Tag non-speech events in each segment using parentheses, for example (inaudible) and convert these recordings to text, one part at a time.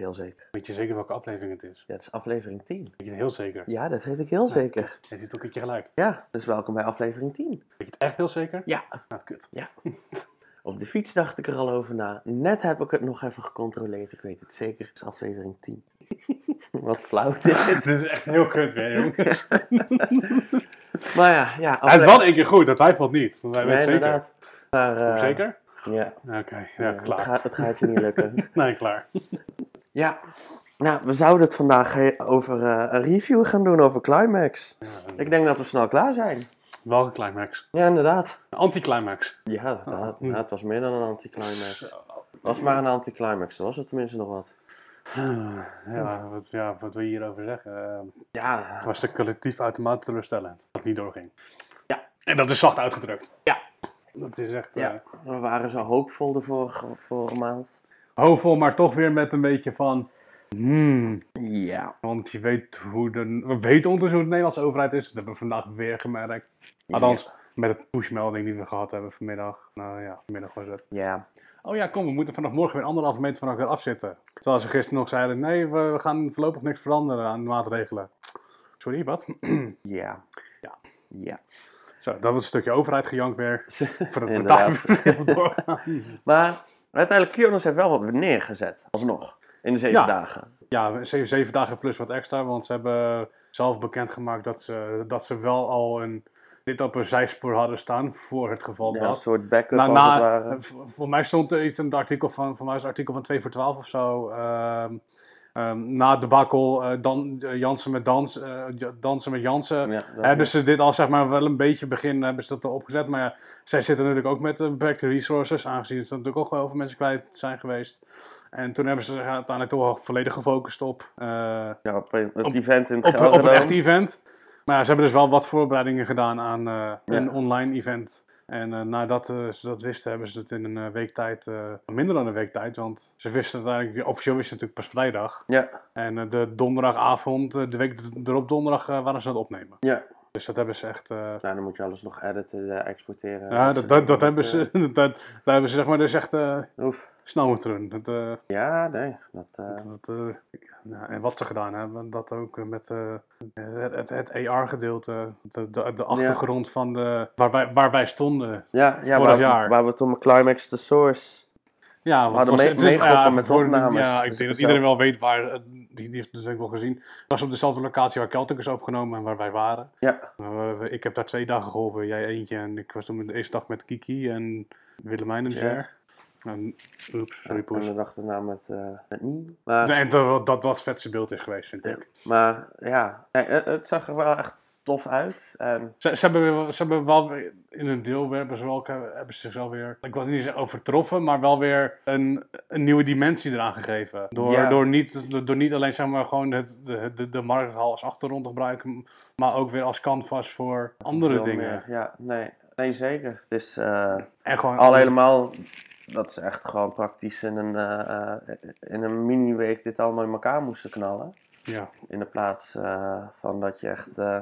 heel zeker. Weet je zeker welke aflevering het is? Ja, het is aflevering 10. Weet je het heel zeker? Ja, dat weet ik heel zeker. Heeft hij het ook een keertje gelijk? Ja, dus welkom bij aflevering 10. Weet je het echt heel zeker? Ja. Nou, kut. (laughs) Op de fiets dacht ik er al over na. Net heb ik het nog even gecontroleerd. Ik weet het zeker. Het is aflevering 10. (laughs) Wat flauw dit. (laughs) Dit is echt heel kut weer, jongens. Maar ja, ja. Hij is wel één keer goed, dat twijfelt niet. Wij Nee, weten zeker. Maar, eh, Zeker? Ja, Oké, ja, ja, het, klaar. gaat, het gaat je niet lukken. Nee, klaar. Ja. Nou, we zouden het vandaag he- over eh, een review gaan doen over Climax. Ja, Ik denk dat we snel klaar zijn. welke climax? Ja, inderdaad. Een Anticlimax. Ja, dat, dat- ja, het was meer dan een anticlimax. Het was maar een anticlimax, dan was het tenminste nog wat. Ja, wat, ja, wat wil je hierover zeggen? Eh, Ja, het was de collectief uitermate teleurstellend dat het niet doorging. Ja. En dat is zacht uitgedrukt. Ja. Dat is echt Ja. eh, we waren zo hoopvol de vorige, vorige maand. Hoopvol, maar toch weer met een beetje van... Hmm, Ja. want je weet hoe de... We weten ondertussen hoe de Nederlandse overheid is. Dat hebben we vandaag weer gemerkt. Althans, met het pushmelding die we gehad hebben vanmiddag. Nou ja, vanmiddag was het. Ja. Oh ja, kom, we moeten vanaf morgen weer anderhalve meter van elkaar afzitten. Terwijl ze gisteren nog zeiden, nee, we, gaan voorlopig niks veranderen aan de maatregelen. Sorry, wat? (clears throat) Ja. Ja. Ja. Zo, dat was een stukje overheid gejankt weer. (laughs) Voordat we daar doorgaan. (laughs) Maar uiteindelijk, Kionos heeft wel wat neergezet. Alsnog. In de zeven Ja. dagen. Ja, zeven, zeven dagen plus wat extra, want ze hebben zelf bekendgemaakt dat ze, dat ze wel al een, dit op een zijspoor hadden staan voor het geval Ja, een dat. soort backup Nou, na, voor mij stond er iets in het artikel van, voor mij is het artikel van 2 voor 12 of zo. ehm, ehm, na de bakkel uh, dan, eh, Jansen met dans, eh, dansen met Jansen. Ja, Hebben ze dit al zeg maar wel een beetje begin hebben ze dat al opgezet. Maar ja, zij zitten natuurlijk ook met eh, beperkte resources. Aangezien ze natuurlijk ook wel heel veel mensen kwijt zijn geweest. En toen hebben ze zich uiteindelijk toch wel volledig gefocust op, eh, ja, op het op- event in het op, op het echte event. Maar ja, ze hebben dus wel wat voorbereidingen gedaan aan eh, een online event. En eh, nadat eh, ze dat wisten, hebben ze het in een eh, week tijd, minder dan een week tijd, want ze wisten het eigenlijk, officieel wisten het natuurlijk pas vrijdag. Ja, En de donderdagavond, de week erop donderdag, waren ze aan het opnemen. ja. Dus dat hebben ze echt, eh, Nou, dan moet je alles nog editen, exporteren. ja, dat, dat, hebben ze, dat, dat (laughs) hebben ze zeg maar dus echt Oef. Dat, eh, Ja, nee. Dat, eh, Dat, eh, nou, en wat ze gedaan hebben, dat ook met het, het, AR-gedeelte, de, de, de achtergrond van de, waar, wij, waar wij stonden. ja, ja vorig waar, jaar. waar we toen met Climax the Source... Ja, want hadden meegeholpen ja, met voor- opnames. Ja, ik Dus denk dat iedereen wel weet waar, die, die heeft het natuurlijk wel gezien. Het was op dezelfde locatie waar Celtic is opgenomen en waar wij waren. Ja, we- we- ik heb daar twee dagen geholpen, jij eentje. En ik was toen de eerste dag met Kiki en Willemijn en. Jer. En, oeps, sorry en poes. de dag daarna met, eh met Nie. Maar, En dat, dat was het vetste beeld is geweest, vind ik. maar ja, het, zag er wel echt tof uit. En Ze, ze, hebben, wel- ze hebben wel in een deel hebben ze, wel, hebben ze zichzelf weer, ik was niet zeggen overtroffen, maar wel weer een, een nieuwe dimensie eraan gegeven. Door, Ja. door, niet, door, door niet alleen zeg maar, gewoon het, de, de, de markthal als achtergrond te gebruiken, maar ook weer als canvas voor andere veel dingen. meer. Ja, nee, nee zeker. Is eh, En gewoon al helemaal dat ze echt gewoon praktisch in een, eh, in een mini-week dit allemaal in elkaar moesten knallen. Ja, In de plaats eh, van dat je echt eh,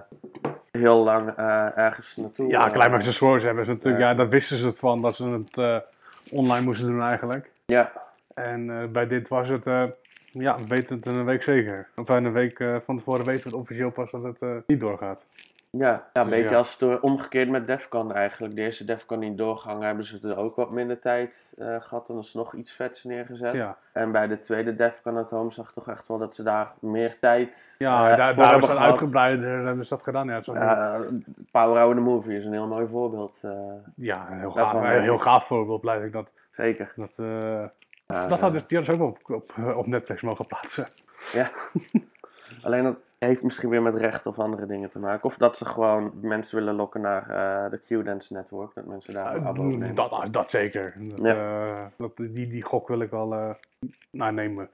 heel lang ergens naartoe... ja Climax de Source hebben ze natuurlijk, Ja. daar wisten ze het van, dat ze het online moesten doen eigenlijk. Ja, En bij dit was het, ja, we weten het een week zeker. Of een week van tevoren weten we het officieel pas dat het niet doorgaat. Ja, ja een Dus beetje ja. als door, omgekeerd met Defcon eigenlijk. De eerste Defcon niet doorgang hebben ze er ook wat minder tijd eh, gehad en er is nog iets vets neergezet. Ja, En bij de tweede Defcon at Home zag ik toch echt wel dat ze daar meer tijd ja eh, daar, voor daar hebben is dat hebben ze dat gedaan. Ja, ook- Ja, Power Hour the Movie is een heel mooi voorbeeld. eh, ja een heel gaaf, een heel gaaf voorbeeld blijf ik dat. zeker. Dat, eh, dat eh, hadden ze ook op, op, op Netflix mogen plaatsen. Ja. (laughs) Alleen dat heeft misschien weer met rechten of andere dingen te maken. Of dat ze gewoon mensen willen lokken naar eh, de Q-Dance Network. Dat mensen daar een abo op nemen. dat, dat zeker. Dat, Ja. eh, dat, die, die gok wil ik wel eh nou, nemen.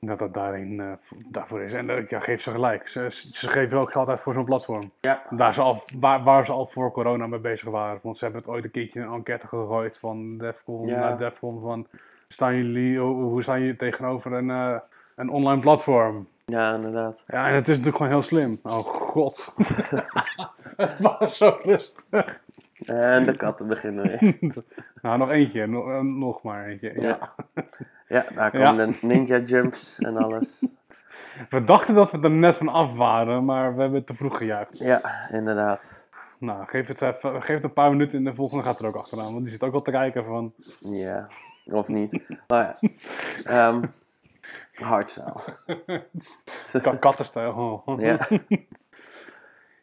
Dat dat daarin, eh, daarvoor is. En eh, ja, geef ze gelijk. Ze, ze geven ook geld uit voor zo'n platform. Ja, Daar ze al, waar, waar ze al voor corona mee bezig waren. Want ze hebben het ooit een keertje in een enquête gegooid van Defcon naar Defcon. Van, staan jullie, hoe, hoe staan jullie tegenover een, eh, een online platform? Ja, inderdaad. Ja, en het is natuurlijk gewoon heel slim. Oh god. (laughs) het was zo rustig. En de katten beginnen weer. (laughs) Nou, nog eentje. Nog, eh, nog maar eentje. Ja. Ja. Ja, daar Ja. komen de ninja jumps en alles. We dachten dat we er net van af waren, maar we hebben het te vroeg gejuicht. Ja, inderdaad. Nou, geef het, even, geef het een paar minuten en de volgende gaat er ook achteraan. Want die zit ook al te kijken van... Ja, of niet. Maar ja, Ehm hardstyle. (laughs) ka- Kattenstijl. (laughs) Ja.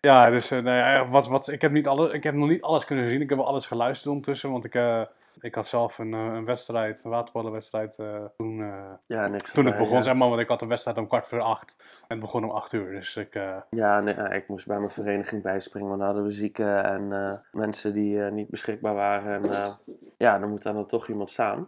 Ja, dus eh, nee, eh, wat, wat, ik, heb niet ik heb nog niet alles kunnen zien. Ik heb wel alles geluisterd ondertussen. Want ik, eh, ik had zelf een, eh, een wedstrijd, een waterballenwedstrijd toen, Ja, niks toen het begon. ja. Zeg maar, want ik had een wedstrijd om kwart voor acht. En het begon om acht uur. Dus ik, Ja, nee, ik moest bij mijn vereniging bijspringen, want dan hadden we zieken en mensen die niet beschikbaar waren. En ja, dan moet dan toch iemand staan.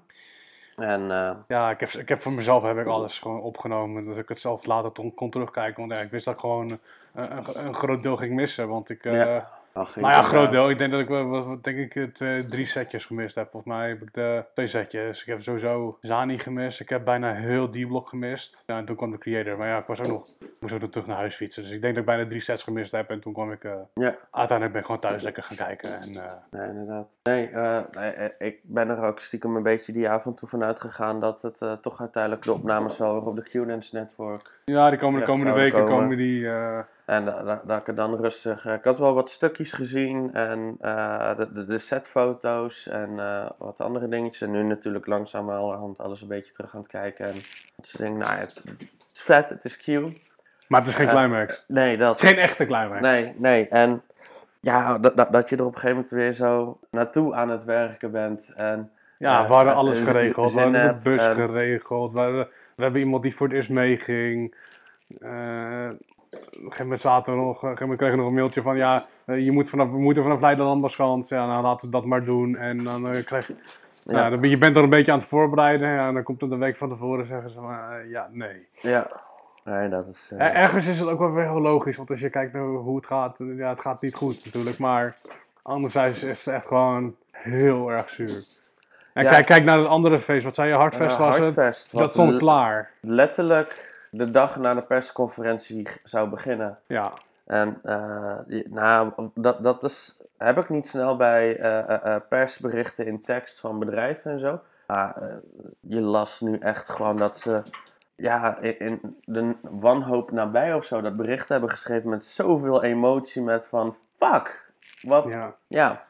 En eh, ja, ik heb, ik heb voor mezelf heb ik alles gewoon opgenomen. Dat ik het zelf later kon terugkijken. Want ja, ik wist dat ik gewoon een, een groot deel ging missen. Want ik... eh, Ja. Nou ja, groot deel. Ik denk dat ik wel, denk ik, eh, twee, drie setjes gemist heb. Volgens mij heb ik de twee setjes. Ik heb sowieso Zani gemist. Ik heb bijna heel D-block gemist. Ja, en toen kwam de creator. Maar ja, ik was ook nog, moest ook nog terug naar huis fietsen. Dus ik denk dat ik bijna drie sets gemist heb. En toen kwam ik, eh, Ja, uiteindelijk ben ik gewoon thuis lekker gaan kijken. En, nee, inderdaad. Nee, eh, nee, eh, ik ben er ook stiekem een beetje die avond toe vanuit gegaan dat het toch uiteindelijk de opnames wel weer op de Q-Dance Network. ja, die komen de komende weken komen. komen die... En da- da- dat ik dan rustig. eh, ik had wel wat stukjes gezien en eh, de, de, de setfoto's en eh, wat andere dingetjes. En nu natuurlijk langzamerhand alles een beetje terug aan het kijken. En dat soort dingen. Nou, ja, het, het is vet, het is cute. maar het is geen Eh, climax. Nee, Het dat. is geen echte climax. Nee, nee. En ja, dat, dat, dat je er op een gegeven moment weer zo naartoe aan het werken bent. En Ja, we hadden alles geregeld. We hadden de bus geregeld. We, we hebben iemand die voor het eerst meeging. Op een gegeven moment zaten we nog, een gegeven moment kregen we nog een mailtje van ja, eh, je moet vanaf, we moeten vanaf Leiden-Landbaaschans. Ja, nou laten we dat maar doen. En dan eh, krijg je, Ja. ben je bent er een beetje aan het voorbereiden. Ja, en dan komt het een week van tevoren zeggen ze maar eh, ja, nee. ja, nee, dat is. ergens is het ook wel weer heel logisch, want als je kijkt naar hoe het gaat, ja, het gaat niet goed natuurlijk. Maar anderzijds is het echt gewoon heel erg zuur. En Ja. kijk, kijk naar het andere feest. Wat zei je, Hardfest was het? Dat stond klaar. letterlijk de dag na de persconferentie zou beginnen. Ja. En eh, nou, dat, dat is, heb ik niet snel bij eh, eh, persberichten in tekst van bedrijven en zo. Maar je las nu echt gewoon dat ze ja, in, in de wanhoop nabij of zo dat bericht hebben geschreven met zoveel emotie met van fuck, wat, ja, ja.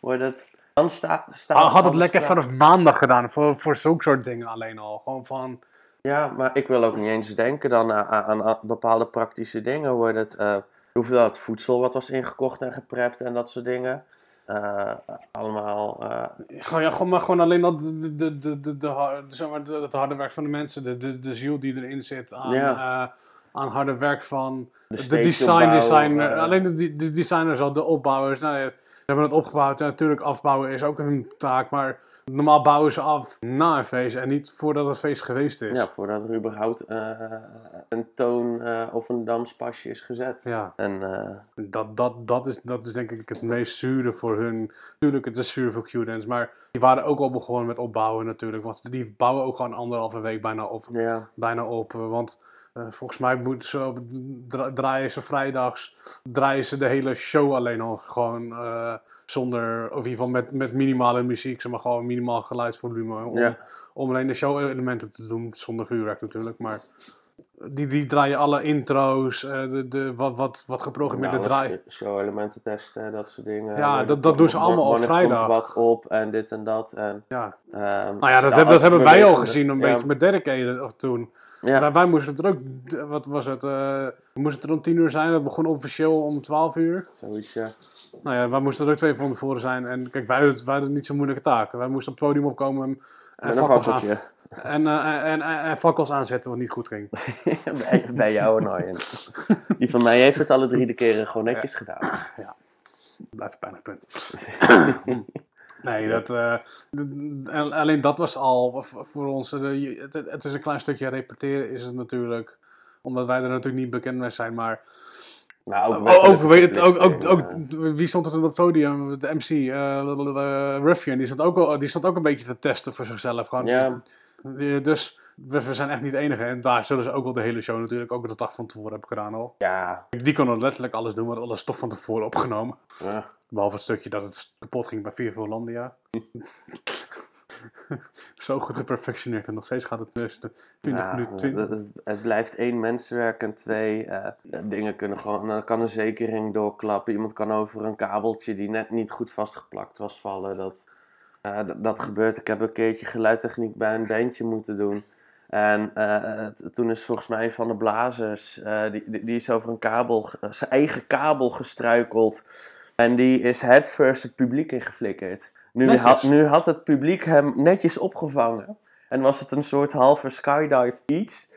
wordt het, dan staat, staat Had het lekker vanaf maandag gedaan, voor, voor zulke soort dingen alleen al. Gewoon van, Ja, maar ik wil ook niet eens denken dan aan, aan, aan bepaalde praktische dingen. Wordt het eh hoeveelheid voedsel wat was ingekocht en geprept en dat soort dingen. Eh, allemaal, eh, gewoon, ja, gewoon, maar gewoon alleen dat de, de, de, de, de, har- zeg maar, de- het harde werk van de mensen, de, de, de ziel die erin zit aan, Ja. aan harde werk van de, de, design designer, alleen de, de, de designers al, de opbouwers. Nou, ja, ze hebben het opgebouwd en natuurlijk afbouwen is ook hun taak, maar normaal bouwen ze af na een feest en niet voordat het feest geweest is. Ja, voordat er überhaupt eh, een toon eh, of een danspasje is gezet. Ja. En eh, Dat, dat, dat, is, dat is denk ik het meest zure voor hun. Natuurlijk, het is zuur voor Q-Dance, maar die waren ook al begonnen met opbouwen natuurlijk. Want die bouwen ook gewoon anderhalve week bijna op. ja, Bijna op want volgens mij moeten ze op, dra- draaien ze vrijdags, draaien ze de hele show alleen al gewoon zonder, of in ieder geval met, met minimale muziek, zeg maar gewoon minimaal geluidsvolume. Om, Ja. om alleen de show-elementen te doen, zonder vuurwerk natuurlijk, maar... Die, die draaien alle intro's, eh, de, de, wat, wat, wat geprogrammeerde nou, draai. show-elementen testen, dat soort dingen. Ja, dat- dat doen ze allemaal op vrijdag. wat op en dit en dat. En, Ja. ehm, Nou ja, dat, nou, hebben, dat hebben wij al gezien een ja, beetje met Dedicated of toen. Ja, wij moesten er ook, wat was het, eh, we moesten er om 10 uur zijn. Het begon officieel om 12 uur. zoiets, ja. Nou ja, wij moesten er ook twee van tevoren zijn. En kijk, wij hadden, wij hadden niet zo'n moeilijke taak. Wij moesten op het podium opkomen en, en, fakkels, aan, en, eh, en, en, en fakkels aanzetten wat niet goed ging. (laughs) bij, bij jou en Arjen. Die van mij heeft het alle drie de keren gewoon netjes gedaan. Blijft een pijnlijk punt. (laughs) nee, dat, eh, alleen dat was al voor ons. eh, het, het is een klein stukje repeteren, is het natuurlijk. Omdat wij er natuurlijk niet bekend mee zijn. Maar Nou, ook, wettelijk ook, weet het, ook, ook, wie stond er op het podium? De MC, eh Ruffian, die stond, ook, al- die stond ook een beetje te testen voor zichzelf. Gewoon, Ja. Dus we, we zijn echt niet de enige. En daar zullen ze ook wel de hele show natuurlijk ook de dag van tevoren hebben gedaan al. ja, Die konden letterlijk alles doen, want alles is toch van tevoren opgenomen. ja. Behalve het stukje dat het kapot ging bij Vier Hollandia. (laughs) Zo goed geperfectioneerd en nog steeds gaat het dus de 20 Ja, minuten, het, 20. het- het blijft één mensenwerk en twee eh, dingen kunnen gewoon. Dan kan een zekering doorklappen. Iemand kan over een kabeltje die net niet goed vastgeplakt was vallen. Dat, eh, dat, gebeurt. Ik heb een keertje geluidtechniek bij een bandje moeten doen. En eh, toen is volgens mij een van de blazers, eh, die, die, die is over een kabel, zijn eigen kabel gestruikeld. En die is het first het publiek ingeflikkerd. Nu had, nu had het publiek hem netjes opgevangen. En was het een soort halve skydive iets.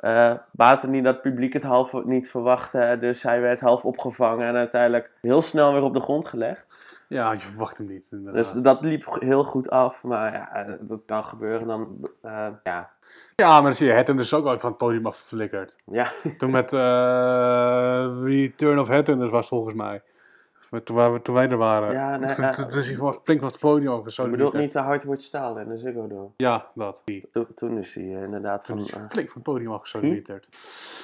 Eh baatte niet dat het publiek het half niet verwachtte. Dus hij werd half opgevangen en uiteindelijk heel snel weer op de grond gelegd. Ja, je verwacht hem niet. inderdaad. Dus dat liep heel goed af. Maar ja, eh, dat kan gebeuren. Dan, eh, ja. Ja, maar dan zie je Headhunters dus ook ooit van het podium afgeflikkerd. Ja. Toen met eh Return of Headhunters was volgens mij. Toen, wij, toen wij er waren. Ja, nee, toen, eh, toen, toen is hij gewoon flink wat podium Ik afgesodemieterd. bedoel niet de Hardwood Staal en de Ziggo Dome. Ja, dat. Toen, is hij eh, inderdaad Toen van... is hij eh, flink van het podium afgesodemieterd.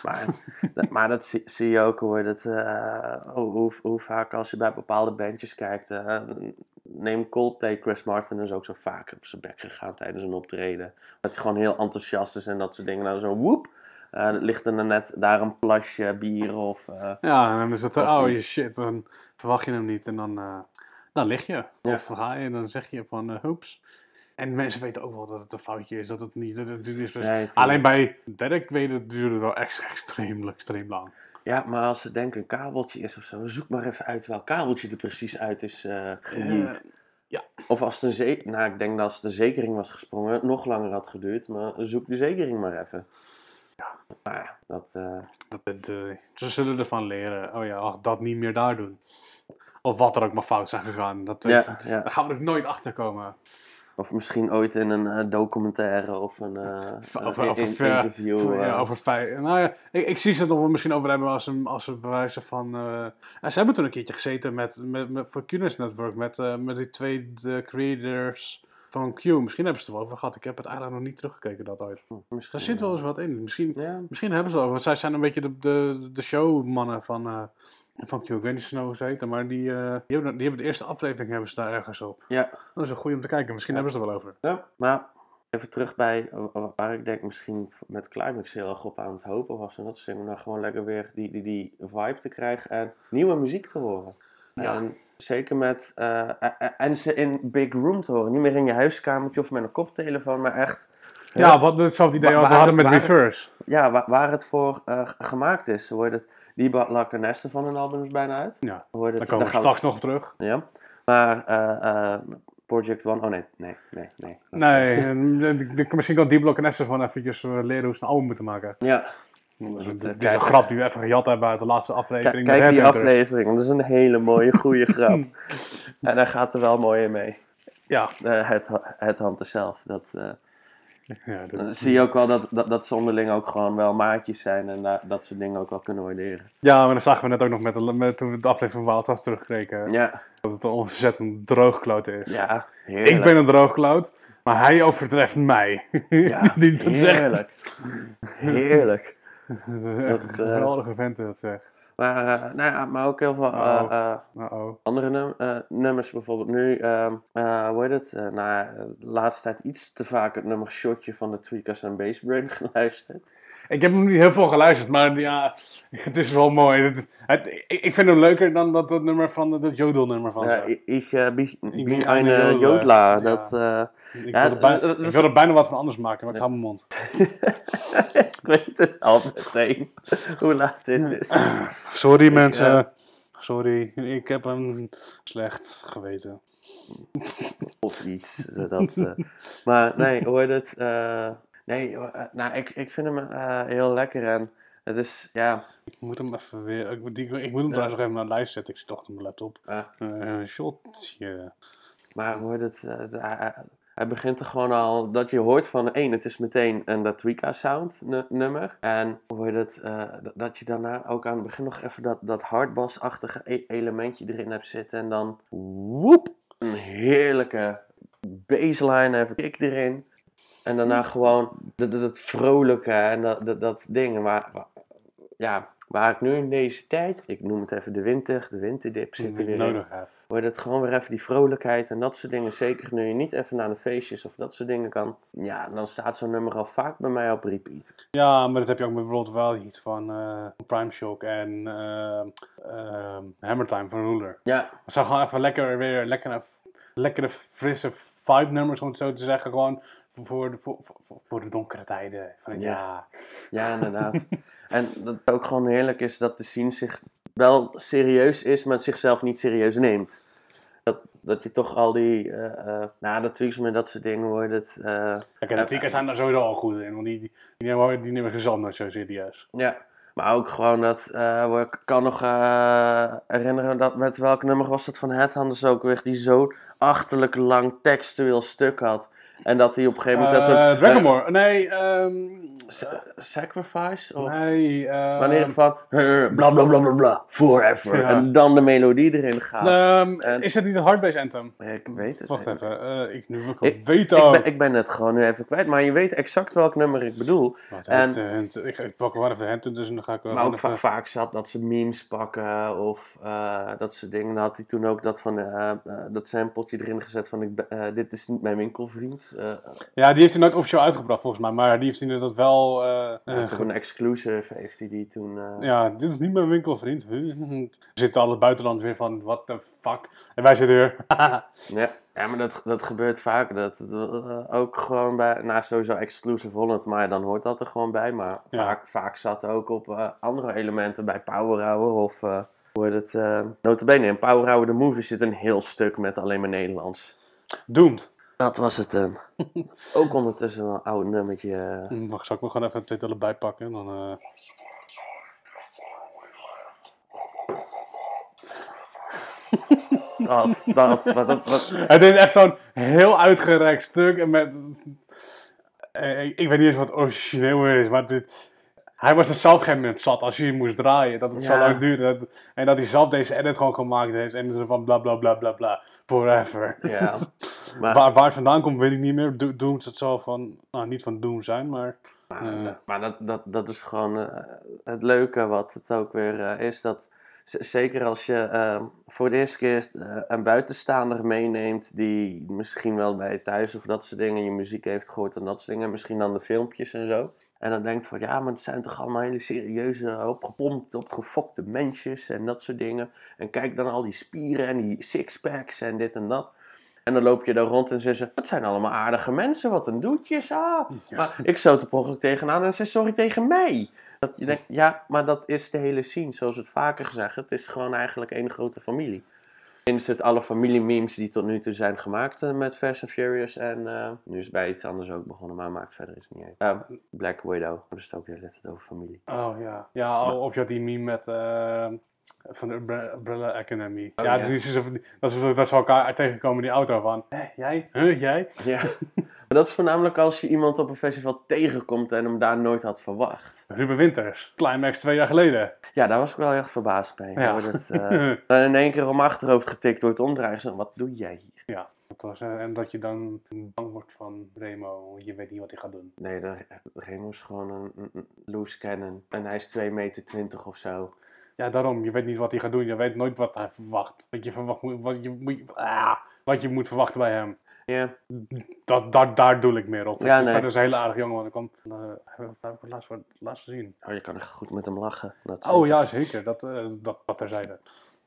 Maar, (laughs) dat- maar dat zie, zie je ook hoor. Dat, hoe, hoe, vaak als je bij bepaalde bandjes kijkt. eh, neem Coldplay, Chris Martin is ook zo vaak op zijn bek gegaan tijdens een optreden. Dat hij gewoon heel enthousiast is en dat soort dingen. Nou zo woep. Eh, ligt er dan net daar een plasje bier of... eh, Ja, en dan is het, oh iets. shit, dan verwacht je hem niet. En dan, eh, dan lig je. Ja. Of ga je en dan zeg je van, uh, hoeps. En mensen weten ook wel dat het een foutje is, dat het niet... Dat het, is nee, tuurlijk. Alleen bij Derek weet het duurde wel echt (laughs) extreem, extreem lang. Ja, maar als ze denken een kabeltje is of zo, zoek maar even uit welk kabeltje er precies uit is gejiet. Eh, ja. Of als de nou, ik denk dat als de zekering was gesprongen, het nog langer had geduurd, maar zoek de zekering maar even. Ja. Maar ja, dat, eh, Dat, eh, ze zullen ervan leren, oh ja, ach, dat niet meer daar doen. Of wat er ook maar fout zijn gegaan. Dat, ja, Daar ja. gaan we er nooit achter komen. Of misschien ooit in een eh, documentaire of een Over- over in- ver- interview. ja, over feit. Nou ja, ik, ik zie ze het nog wel misschien over hebben als een, als een bewijzen van. en ze hebben toen een keertje gezeten met, met, met voor QNS Network met, met die twee de creators van Q. Misschien hebben ze het er wel over gehad. Ik heb het eigenlijk nog niet teruggekeken dat ooit. misschien, Daar zit wel eens wat in. Misschien, Ja, misschien hebben ze het wel over. Want zij zijn een beetje de, de, de showmannen van, eh, van Q. Ik weet niet ze heten, maar die, eh, die, hebben, die hebben de eerste aflevering hebben ze daar ergens op. ja, Dat is een goeie om te kijken. Misschien Ja. hebben ze het er wel over. ja, maar even terug bij waar ik denk misschien met Climax heel erg op aan het hopen was. En dat is nou gewoon lekker weer die, die, die vibe te krijgen en nieuwe muziek te horen. Ja. En zeker met, eh, eh, eh, en ze in big room te horen. Niet meer in je huiskamertje of met een koptelefoon, maar echt Ja, wat hetzelfde idee Wa- wat we hadden met waar- Reverse. ja, waar, waar het voor gemaakt is. Zo wordt het, die Lakker Nesten van een album is bijna uit. Ja, wordt daar het, komen we straks nog terug. Ja. Maar Project One, oh nee, nee, nee, nee. Nee, en, de- de- misschien kan D-Block en Esther van eventjes leren hoe ze een album moeten maken. Ja, Dat, dit eh, is een grap die we even gejat hebben uit de laatste aflevering. kijk, kijk die aflevering, dat is een hele mooie, goede (laughs) grap. en daar gaat er wel mooi in mee. Ja, Eh, het, het Hunter zelf. Dat, eh, ja dat- dan zie je ook wel dat, dat, dat ze onderling ook gewoon wel maatjes zijn en da- dat ze dingen ook wel kunnen waarderen. ja, maar dat zagen we net ook nog met, de, met toen we de aflevering van House terugkregen. Ja, Dat het een ontzettend droogkloot is. ja, heerlijk. Ik ben een droogkloot, maar hij overtreft mij. ja, (laughs) dat zegt. heerlijk. (laughs) Dat, een eh, geweldige vent dat zegt. Maar, eh, nou ja, maar ook heel veel Oh. eh, eh, Uh-oh. andere num- nummers. Bijvoorbeeld nu, ehm eh, hoe heet het? Nou, de laatste tijd iets te vaak het nummer Shotje van de Tweakers en Bassbrain (laughs) geluisterd. Ik heb hem niet heel veel geluisterd, maar ja, het is wel mooi. Het, het- ik, vind hem leuker dan dat, dat nummer van dat jodelnummer van Ja, ze. ik, ik, eh, ben. Ja. Dat, eh, Ik, Ja, wilde bijna, dat- ik is- wilde bijna wat van anders maken, maar ik hou mijn mond. (laughs) ik weet het al meteen hoe laat dit is. Sorry Ik, mensen. eh, Sorry, ik heb een slecht geweten. Of iets. Dat, eh, maar nee, hoe heet het? Nee, eh, nou, ik, ik vind hem eh, heel lekker en het is, ja... Ik moet hem even weer. Ik, die- ik moet hem trouwens nog even naar lijst zetten. Ik zit toch op mijn laptop. eh, Eh shotje. Maar heet het? hij- begint er gewoon al dat je hoort van één, het is meteen een Datwika sound nu- nummer. En eh, dat- dat je daarna ook aan het begin nog even dat, dat hardbass-achtige e- elementje erin hebt zitten. En dan woep, een heerlijke baseline, even kick erin. En daarna gewoon dat, dat, dat vrolijke en dat, dat, dat ding. Maar wa- ja, waar ik nu in deze tijd, ik noem het even de winter, de winterdip zit er weer in. nodig je het gewoon weer even die vrolijkheid en dat soort dingen. Zeker nu je niet even naar de feestjes of dat soort dingen kan. Ja, dan staat zo'n nummer al vaak bij mij op repeat. Ja, maar dat heb je ook met bijvoorbeeld wel iets van eh, Prime Shock en eh, eh, Hammer Time van Ruler. Ja, Het zijn gewoon even lekker weer lekkere, lekkere frisse vibe nummers, om het zo te zeggen. Gewoon voor de, voor, voor, voor de donkere tijden van het Ja. jaar. ja inderdaad. (laughs) en dat ook gewoon heerlijk is dat de scene zich wel serieus is, maar zichzelf niet serieus neemt. Dat, dat je toch al die, eh eh nou, tweaks met dat soort dingen wordt het. eh, Kijk, en de tweakers zijn daar sowieso al goed in, want die, die, die nemen, die nemen zichzelf nooit zo serieus. Ja, maar ook gewoon dat, eh, ik kan nog eh, herinneren, dat met welk nummer was dat van Headhunters ook weer, die zo'n achterlijk lang textueel stuk had. En dat hij op een gegeven moment... Eh dat Dragonmore, nee, ehm Sacrifice? Of, nee, eh, maar in ieder geval, eh, bla bla bla bla bla, forever. Ja. En dan de melodie erin gaat. ehm, En- is het niet een hardbase anthem? Ik weet het Wacht even, eh, ik nu wil ik het weten Ik ben, ik ben het gewoon nu even kwijt, maar je weet exact welk nummer ik bedoel. En- het, eh, het- ik, ik pak gewoon even hand dus dan ga ik wel Maar ook even... vaak zat dat ze memes pakken of eh, dat soort dingen. Dan had hij toen ook dat van eh, eh, dat sampletje erin gezet van ik, eh, dit is niet mijn winkelvriend. Eh Ja, die heeft hij nooit officieel uitgebracht volgens mij, maar die heeft hij inderdaad wel... eh, eh, toch een exclusive heeft hij die toen. ja, dit is niet mijn winkelvriend. Zitten alle buitenlanders weer van, what the fuck. En wij zitten weer... (laughs) ja. ja, maar dat, dat gebeurt vaak. Dat, dat, ook gewoon bij, nou sowieso exclusive Holland, maar dan hoort dat er gewoon bij. Maar Ja. vaak, vaak zat ook op andere elementen bij Power Hour of hoe heet het. eh notabene in Power Hour the Movie zit een heel stuk met alleen maar Nederlands. Doomed. Dat was het dan. (laughs) ook ondertussen wel een oud nummertje. eh. Hm, Wacht, zal ik me gewoon even titel erbij pakken? Dan, eh, (laughs) Dat, dat, wat- Het is echt zo'n heel uitgerekt stuk. En met, eh, ik, ik weet niet eens wat origineel is, maar dit, hij was er zelf op een gegeven moment zat als hij moest draaien. Dat het zo lang duurde. Dat, en dat hij zelf deze edit gewoon gemaakt heeft. En zo van bla bla bla bla bla. Forever. ja. (laughs) Maar, Waar, waar het vandaan komt, weet ik niet meer. Do- Doom het zal van, nou niet van Doom zijn, maar... maar, maar dat, dat, dat is gewoon eh, het leuke wat het ook weer eh, is. Dat, zeker als je eh, voor de eerste keer eh, een buitenstaander meeneemt die misschien wel bij thuis of dat soort dingen je muziek heeft gehoord en dat soort dingen. Misschien dan de filmpjes en zo. En dan denkt van ja, maar het zijn toch allemaal hele serieuze, opgepompt, opgefokte mensjes en dat soort dingen. En kijk dan al die spieren en die sixpacks en dit en dat. En dan loop je daar rond en zeggen ze, het zijn allemaal aardige mensen, wat een doetjes, ah. Maar ik stoot er ongeluk tegenaan en zei sorry tegen mij. Dat je denkt, ja, maar dat is de hele scene, zoals we het vaker gezegd. Het is gewoon eigenlijk één grote familie. In het alle familiememes die tot nu toe zijn gemaakt eh, met Fast and Furious. En eh, nu is het bij iets anders ook begonnen, maar maakt verder is het niet uit. Black Widow, dat is het ook weer net over familie. Oh ja. Ja, of je had die meme met... eh, van de Umbre- Umbrella Academy. Oh, ja, ja. Dat, is, dat, is, dat ze elkaar tegenkomen in die auto van... Hé, jij? Huh, jij? Ja, (laughs) maar dat is voornamelijk als je iemand op een festival tegenkomt en hem daar nooit had verwacht. Ruben Winters. Climax twee jaar geleden. Ja, daar was ik wel echt verbaasd mee. Ja. Dat, (laughs) eh, in één keer om achterhoofd getikt door het omdraaien. Wat doe jij hier? Ja. Dat was, eh, en dat je dan bang wordt van Remo. Je weet niet wat hij gaat doen. Nee, de, Remo is gewoon een, loose cannon. En hij is 2 meter 20 of zo. Ja, daarom. Je weet niet wat hij gaat doen. Je weet nooit wat hij verwacht. Wat je, verwacht, wat je, moet- ah, wat je moet verwachten bij hem. Ja, Dat, daar, daar doe ik meer op. Ja, Het- nee. Verder is een hele aardige jongen. Want ik kwam, uh, heb ik het laatst, het laatst gezien. oh, je kan echt goed met hem lachen. Dat Oh ja, zeker. Dat, eh, dat, dat terzijde.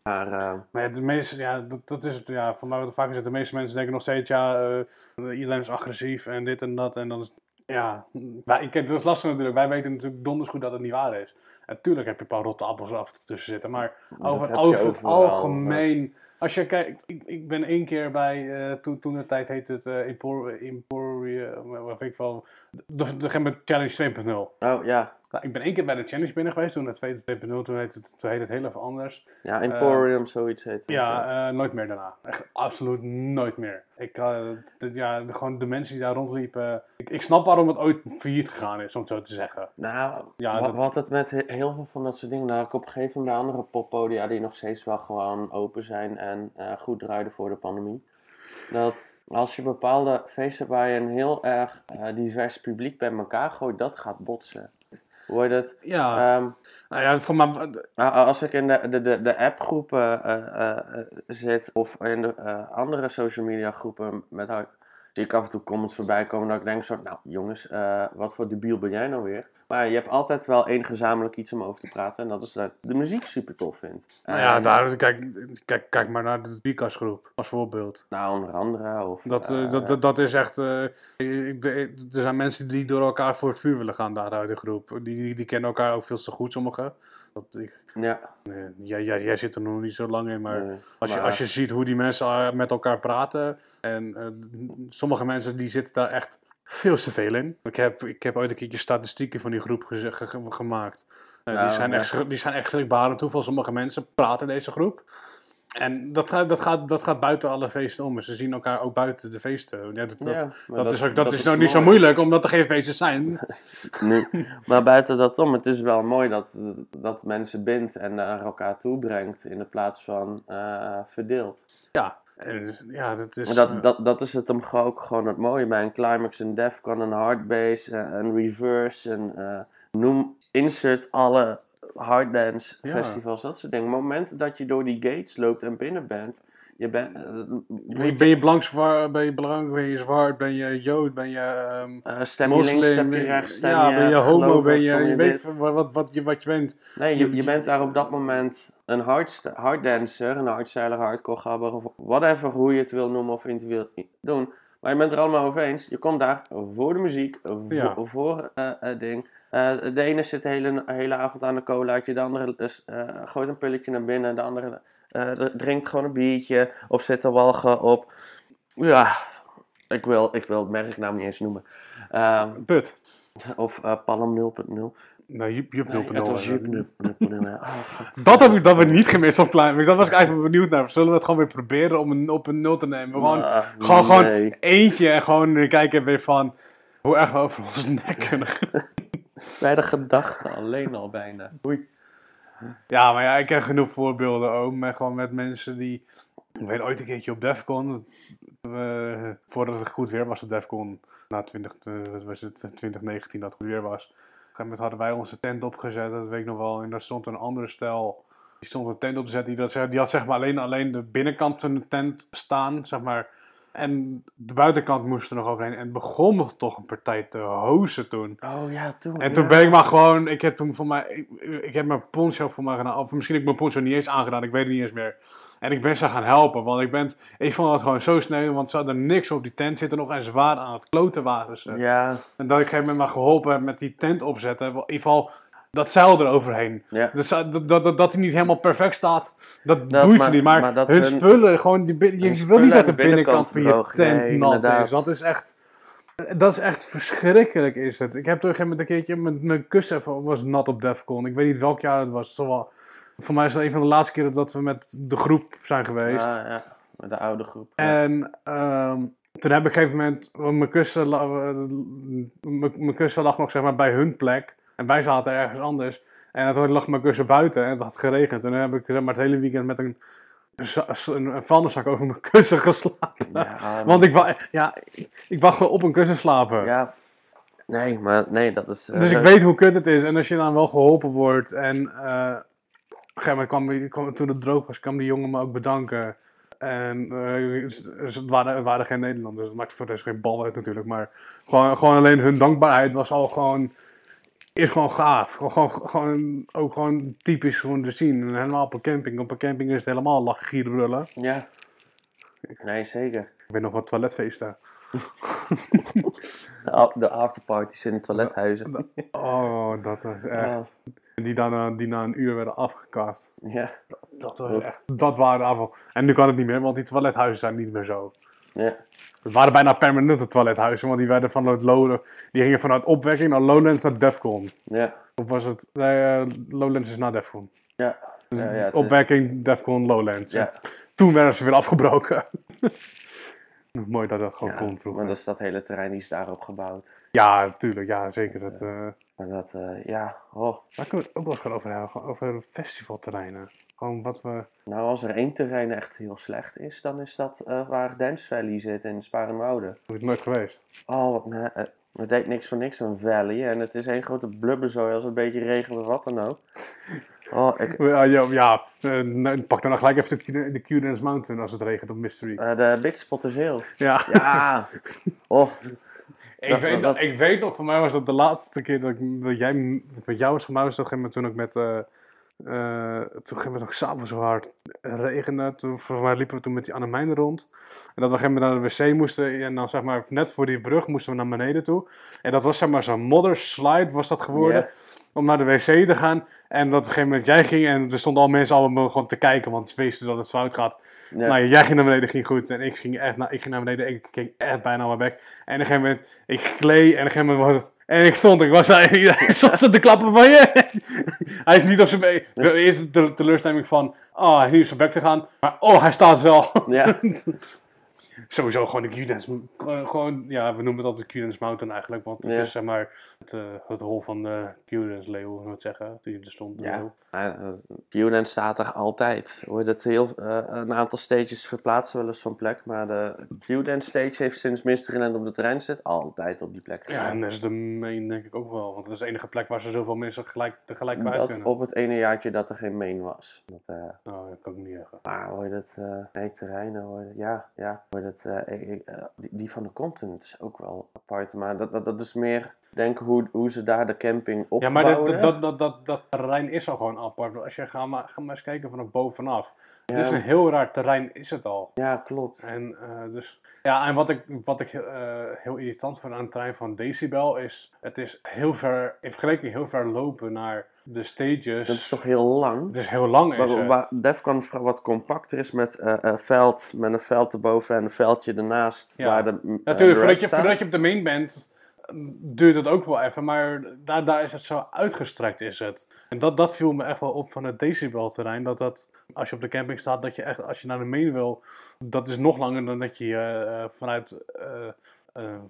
Maar eh, Maar de meeste, ja, dat, dat is het. Ja, mij wat er vaak is, dat de meeste mensen denken nog steeds, ja, eh, iedereen is agressief en dit en dat. En dan is, ja, wij, ik, dat is lastig natuurlijk. Wij weten natuurlijk donders goed dat het niet waar is. En tuurlijk heb je een paar rotte appels af tussen zitten. Maar over, het, over het algemeen, als je kijkt, ik, ik ben één keer bij, eh, toen, toen de tijd heette het eh Empor, Emporium, wat weet ik wel, de, de, de Challenge 2.0. oh ja. Nou, ik ben één keer bij de Challenge binnen geweest, toen het 2.0, toen heette het, toen heette het heel even anders. Ja, Emporium, zoiets heet het. Ja, eh, nooit meer daarna. Echt absoluut nooit meer. Ik, eh, ja, de, gewoon de mensen die daar rondliepen. Ik, ik snap waarom het ooit failliet gegaan is, om het zo te zeggen. Nou, Ja, wat, dat- wat het met he- heel veel van dat soort dingen. Nou, ik op een gegeven moment andere poppodia die nog steeds wel gewoon open zijn en eh, goed draaiden voor de pandemie. Dat als je bepaalde feesten waar je een heel erg divers publiek bij elkaar gooit, dat gaat botsen. Hoe heet het? Ja, Ehm, nou ja, voor mij, Nou, als ik in de, de, de, de appgroepen eh, eh, eh, zit of in de andere social media groepen met haar, zie ik af en toe comments voorbij komen dat ik denk zo, nou jongens, wat voor debiel ben jij nou weer? Maar je hebt altijd wel één gezamenlijk iets om over te praten en dat is dat de muziek super tof vind. nou ja, En, daar, kijk, kijk, kijk maar naar de Dicas groep als voorbeeld. Nou, onder andere. Of, Dat, eh, eh, dat, dat, dat is echt. eh, er zijn mensen die door elkaar voor het vuur willen gaan daar uit de groep. Die, die, kennen elkaar ook veel te goed, sommigen. Dat, ik, ja, nee, jij, jij, jij zit er nog niet zo lang in, maar nee, als, je, als je ziet hoe die mensen met elkaar praten. En sommige mensen die zitten daar echt veel te veel in. Ik heb, ik heb ooit een keertje statistieken van die groep geze- ge- ge- gemaakt. Eh, Nou, die, zijn echt, die zijn echt schrikbarend hoeveel sommige mensen praten in deze groep. En dat gaat, dat, gaat, dat gaat buiten alle feesten om. Ze zien elkaar ook buiten de feesten. Ja, dat, dat, Ja, maar dat, is, ook, dat, is nou niet zo moeilijk, omdat er geen feesten zijn. (laughs) Maar buiten dat om, het is wel mooi dat, dat mensen bindt en naar elkaar toe brengt in de plaats van eh, verdeelt. Ja, en dus- ja dat is... Maar eh, dat, dat, dat is het hem gewoon ook gewoon het mooie bij een climax, een defcon, een hardbass, eh, een reverse, een eh, noem, insert alle harddance Ja. festivals, dat soort dingen. Momenten dat je door die gates loopt en binnen bent, je bent, eh, ben, je, ben je blank, ben je blank, ben je zwart, ben je jood, ben je... ehm, eh, stem je moslim, links, stem je rechts, stem ja, je ben je homo, ben je, weet wat, wat, wat, je, wat je bent. Nee, je, Je- je bent daar op dat moment een hardst- harddancer, een hardstyle, hardcore gabber, of whatever, hoe je het wil noemen of in wil doen. Maar je bent er allemaal over eens. Je komt daar voor de muziek, voor, Ja. voor eh eh, ding. De ene zit de hele, hele avond aan de colaatje, de andere dus, gooit een pilletje naar binnen, de andere drinkt gewoon een biertje of zit te walgen op. Ja, ik wil, ik wil het merknaam niet eens noemen. Ehm, Put. of eh Palm 0.0. Nou, Jup, Jup Nee, 0.0. het was hè. Jup 0.0. ja. Oh, (laughs) god. Dat heb ik dat we niet gemist op Climax. Dat was ik eigenlijk benieuwd naar. Zullen we het gewoon weer proberen om een, op een nul te nemen? Gewoon, Ah, gewoon, eentje en gewoon weer kijken weer van hoe erg we over ons nek kunnen. Bij de gedachte alleen al bijna. Oei. Ja, maar ja, ik heb genoeg voorbeelden ook. Met, gewoon met mensen die... Ik weet ooit een keertje op Defcon. voordat het goed weer was op Defcon. Na 20, eh, was het, 2019 dat het goed weer was. Op een gegeven moment hadden wij onze tent opgezet. Dat weet ik nog wel. En daar stond een andere stel. Die stond een tent op te zetten. Die, dat, die had zeg maar alleen, alleen de binnenkant van de tent staan. Zeg maar. En de buitenkant moest er nog overheen. En begon nog toch een partij te hozen toen. Oh ja, toen. En toen ben ik maar gewoon, ik heb toen voor mij, ik, ik heb mijn poncho voor mij gedaan, of misschien heb ik mijn poncho niet eens aangedaan, ik weet het niet eens meer. En ik ben ze gaan helpen, want ik ben, ik vond het gewoon zo sneu, want ze hadden niks op die tent zitten nog en ze waren aan het kloten waren ze. Ja, En dat ik op een gegeven moment maar geholpen heb met die tent opzetten, in ieder geval dat zeil eroverheen. ja. Dus dat, dat, dat, dat hij niet helemaal perfect staat, dat, Dat, boeit maar- ze niet. Maar, maar dat hun spullen, gewoon die, je wil niet dat de binnenkant van je tent Nee, nat inderdaad. is. Dat is echt... Dat is echt verschrikkelijk, is het. Ik heb toen op een gegeven moment een keertje... Mijn, mijn kussen was nat op Defcon. Ik weet niet welk jaar het was. Het wel- voor mij is het een van de laatste keren dat we met de groep zijn geweest. Ah, ja. Met de oude groep. En ehm, toen heb ik op een gegeven moment... Mijn kussen, eh, mijn kussen lag nog zeg maar bij hun plek. En wij zaten ergens anders. En toen lag mijn kussen buiten en het had geregend. En toen heb ik zeg maar, het hele weekend met een, een, een vuilniszak over mijn (laughs) kussen geslapen. Ja, Want ik wou, ja, ik, wou gewoon op een kussen slapen. ja. Nee, maar nee, dat is... eh, Dus ik weet hoe kut het is. En als je dan wel geholpen wordt. En eh, op een gegeven moment kwam, toen het droog was, kwam die jongen me ook bedanken. En eh, z- het, waren, het waren geen Nederlanders. Dat maakt voor de rest geen bal uit natuurlijk. Maar gewoon, gewoon alleen hun dankbaarheid was al gewoon... Is gewoon gaaf. Gewoon, gewoon, ook gewoon typisch gewoon te zien. En helemaal op een camping. Op een camping is het helemaal lachen, gieren, brullen. Ja. Nee, zeker. Ik weet nog wat toiletfeesten. (laughs) De, afterparties in de toilethuizen. Oh, dat was echt... Die dan eh, die na een uur werden afgekast. Ja. Dat was echt... Dat waren afval. En nu kan het niet meer, want die toilethuizen zijn niet meer zo. Ja. Het waren bijna permanente toilethuizen, want die werden vanuit Lowlands... Die gingen vanuit opwekking naar Lowlands naar Defcon. Ja. Of was het... Nee, eh, Lowlands is naar Defcon. Ja. Ja, ja, opwekking, Defcon, Lowlands. Ja. Toen werden ze weer afgebroken. (laughs) Mooi dat dat gewoon vroeger. maar dat is dat hele terrein die is daarop gebouwd. Ja, tuurlijk. Ja, zeker. Dat, eh, Maar dat, eh, ja, oh. Daar kunnen we het ook wel eens gaan over hebben. Gewoon over festivalterreinen. Gewoon wat we... Nou, als er één terrein echt heel slecht is, dan is dat eh, waar Dance Valley zit in Sparenwoude. Ik ben nooit geweest. Oh, wat, nee, eh, Het deed niks voor niks een valley. En het is één grote blubberzooi als het een beetje regent of wat dan ook. Oh, ik, (laughs) Ja, ja, ja nou, pak dan gelijk even de, de Cudens Mountain als het regent op Mystery. de Big Spot is heel. ja. Ja. (laughs) Oh, Ik, weet, dat- nog- ik weet nog, voor mij was dat de laatste keer dat, ik, dat jij met jou was. Voor mij was dat toen ik met. eh eh, toen ging het nog s'avonds zo hard regenen. Toen, volgens mij liepen we toen met die Annemijn rond. En dat we op een gegeven moment naar de wc moesten. En dan zeg maar net voor die brug moesten we naar beneden toe. En dat was zeg maar zo'n modderslide was dat geworden. Om naar de wc te gaan. En dat op een gegeven moment jij ging. En er stonden al mensen allemaal gewoon te kijken. Want ze wisten dat het fout gaat. ja. Nou, jij ging naar beneden, ging goed. En ik ging echt naar, ik ging naar beneden, ik ging echt bijna mijn bek. En op een gegeven moment, ik gleed en op een gegeven moment was het... En ik stond, ik was daar, (laughs) ik stond te klappen van je. (laughs) hij is niet op zijn bek. Eerst de teleurstelling van, oh, hij is niet op zijn bek te gaan. Maar oh, hij staat wel. Ja. (laughs) Sowieso gewoon de Q-dance, gewoon, ja, we noemen het altijd de Q-dance mountain eigenlijk. Want het Ja. is zeg maar het, eh, het hol van de Q-dance leeuw, we het zeggen. Die er stond, Ja. leeuw. QNN staat er altijd. Hoor dat heel, eh, een aantal stages verplaatsen wel eens van plek. Maar de QNN stage heeft sinds Mysteryland op de trein zit altijd op die plek Ja, en dat is de main denk ik ook wel. Want dat is de enige plek waar ze zoveel mensen gelijk, tegelijk kwijt dat kunnen. op het ene jaartje dat er geen main was. Dat, eh, Nou, dat kan ik niet zeggen. maar hoor je dat, eh nee, terreinen hoor je, ja, ja. Hoor je dat, eh, eh, die, die van de content is ook wel apart. Maar dat, dat, dat is meer, denken hoe, hoe ze daar de camping Ja, opbouwen. maar dat, dat, dat, dat, dat terrein is al gewoon apart. Als je gaat maar, ga maar eens kijken vanaf bovenaf. Het is Ja. een heel raar terrein, is het al. Ja, klopt. En, eh, dus, ja, en wat ik, wat ik eh, heel irritant vind aan het terrein van Decibel is... Het is heel ver, in vergelijking heel ver lopen naar de stages. Dat is toch heel lang? Het is heel lang is Waar, waar Defcon wat compacter is met eh veld, met een veld erboven en een veldje ernaast. Ja. Waar de, Natuurlijk, voordat je, voordat je op de main bent, duurt het ook wel even. Maar daar, daar is het zo uitgestrekt, is het. En dat, dat viel me echt wel op van het decibelterrein. Dat dat, als je op de camping staat, dat je echt, als je naar de main wil, dat is nog langer dan dat je eh, vanuit... eh,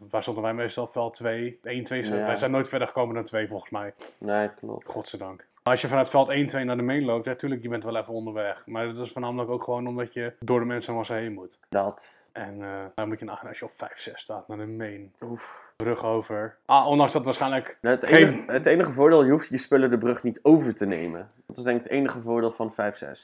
waar stonden wij meestal? Veld 2, 1, 2. Ja. Wij zijn nooit verder gekomen dan 2 volgens mij. Nee, klopt. Godzijdank. Als je vanuit veld 1, 2 naar de main loopt, ja, natuurlijk, je bent wel even onderweg. Maar dat is voornamelijk ook gewoon omdat je door de mensen was heen moet. Dat. En eh dan moet je nagaan als je op 5, 6 staat naar de main. Oef. Brug over. Ah, ondanks dat waarschijnlijk... Nou, het, Geen- enige, het enige voordeel, je hoeft je spullen de brug niet over te nemen. Dat is denk ik het enige voordeel van 5-6.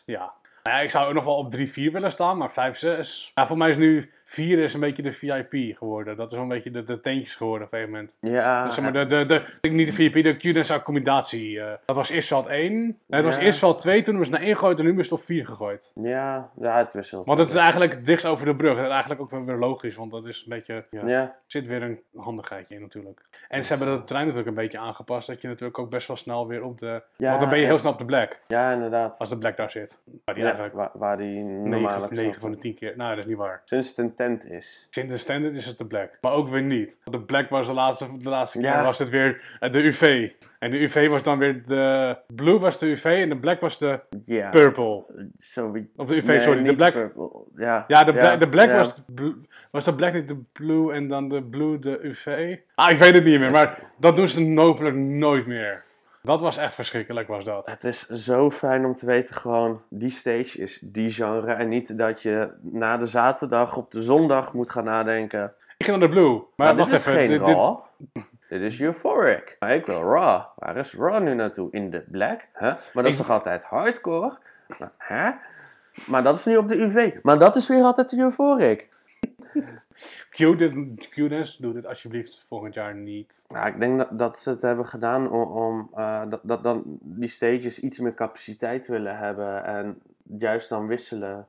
Ja. Nou ja, ik zou ook nog wel op 3, 4 willen staan, maar 5, 6... Ja, voor mij is nu 4 is een beetje de VIP geworden. Dat is wel een beetje de, de tentjes geworden op een gegeven moment. Ja, Dus zeg maar, de, de, niet de VIP, de Q-dance accommodatie. eh, dat was eerst veld 1. Nee, het was Ja. eerst veld 2, toen was het naar 1 gegooid en nu is het op 4 gegooid. ja, ja, het wisselt. Want het is eigenlijk dichtst over de brug. Dat is eigenlijk ook wel weer logisch, want dat is een beetje... Ja, Ja, zit weer een handigheidje in natuurlijk. En ze hebben de trein natuurlijk een beetje aangepast. Dat je natuurlijk ook best wel snel weer op de... Ja, want dan ben je heel snel op de black. ja inderdaad. Als de black daar zit. Waar die eigenlijk waar, waar die normaal 9, 9 van de 10 keer... Nou, dat is niet waar. Sinds het is. Sinds de standard is het de black. Maar ook weer niet. Want de black was de laatste, de laatste keer Ja. was het weer eh, de UV. En de UV was dan weer de... Blue was de UV en de black was de purple. Of de UV, Nee, sorry. De black... purple. Ja, Ja, de, bla- de black ja. was, de was de black niet de blue en dan de blue de UV? Ah, ik weet het niet meer, maar dat doen ze hopelijk nooit meer. Dat was echt verschrikkelijk, was dat. Het is zo fijn om te weten gewoon, die stage is die genre. En niet dat je na de zaterdag op de zondag moet gaan nadenken. Ik ging naar de blue. Maar wacht dit is even. geen dit- dit- raw. Dit is euphoric. Maar ik wil raw. Waar is raw nu naartoe? In de black? Huh? Maar dat is Ik- toch altijd hardcore? Maar, hè? Maar dat is nu op de UV. Maar dat is weer altijd de euphoric. (laughs) Q-dance, doe dit alsjeblieft volgend jaar niet. Ja, ik denk dat, dat ze het hebben gedaan om, om eh, dat, dat dan die stages iets meer capaciteit willen hebben. En juist dan wisselen.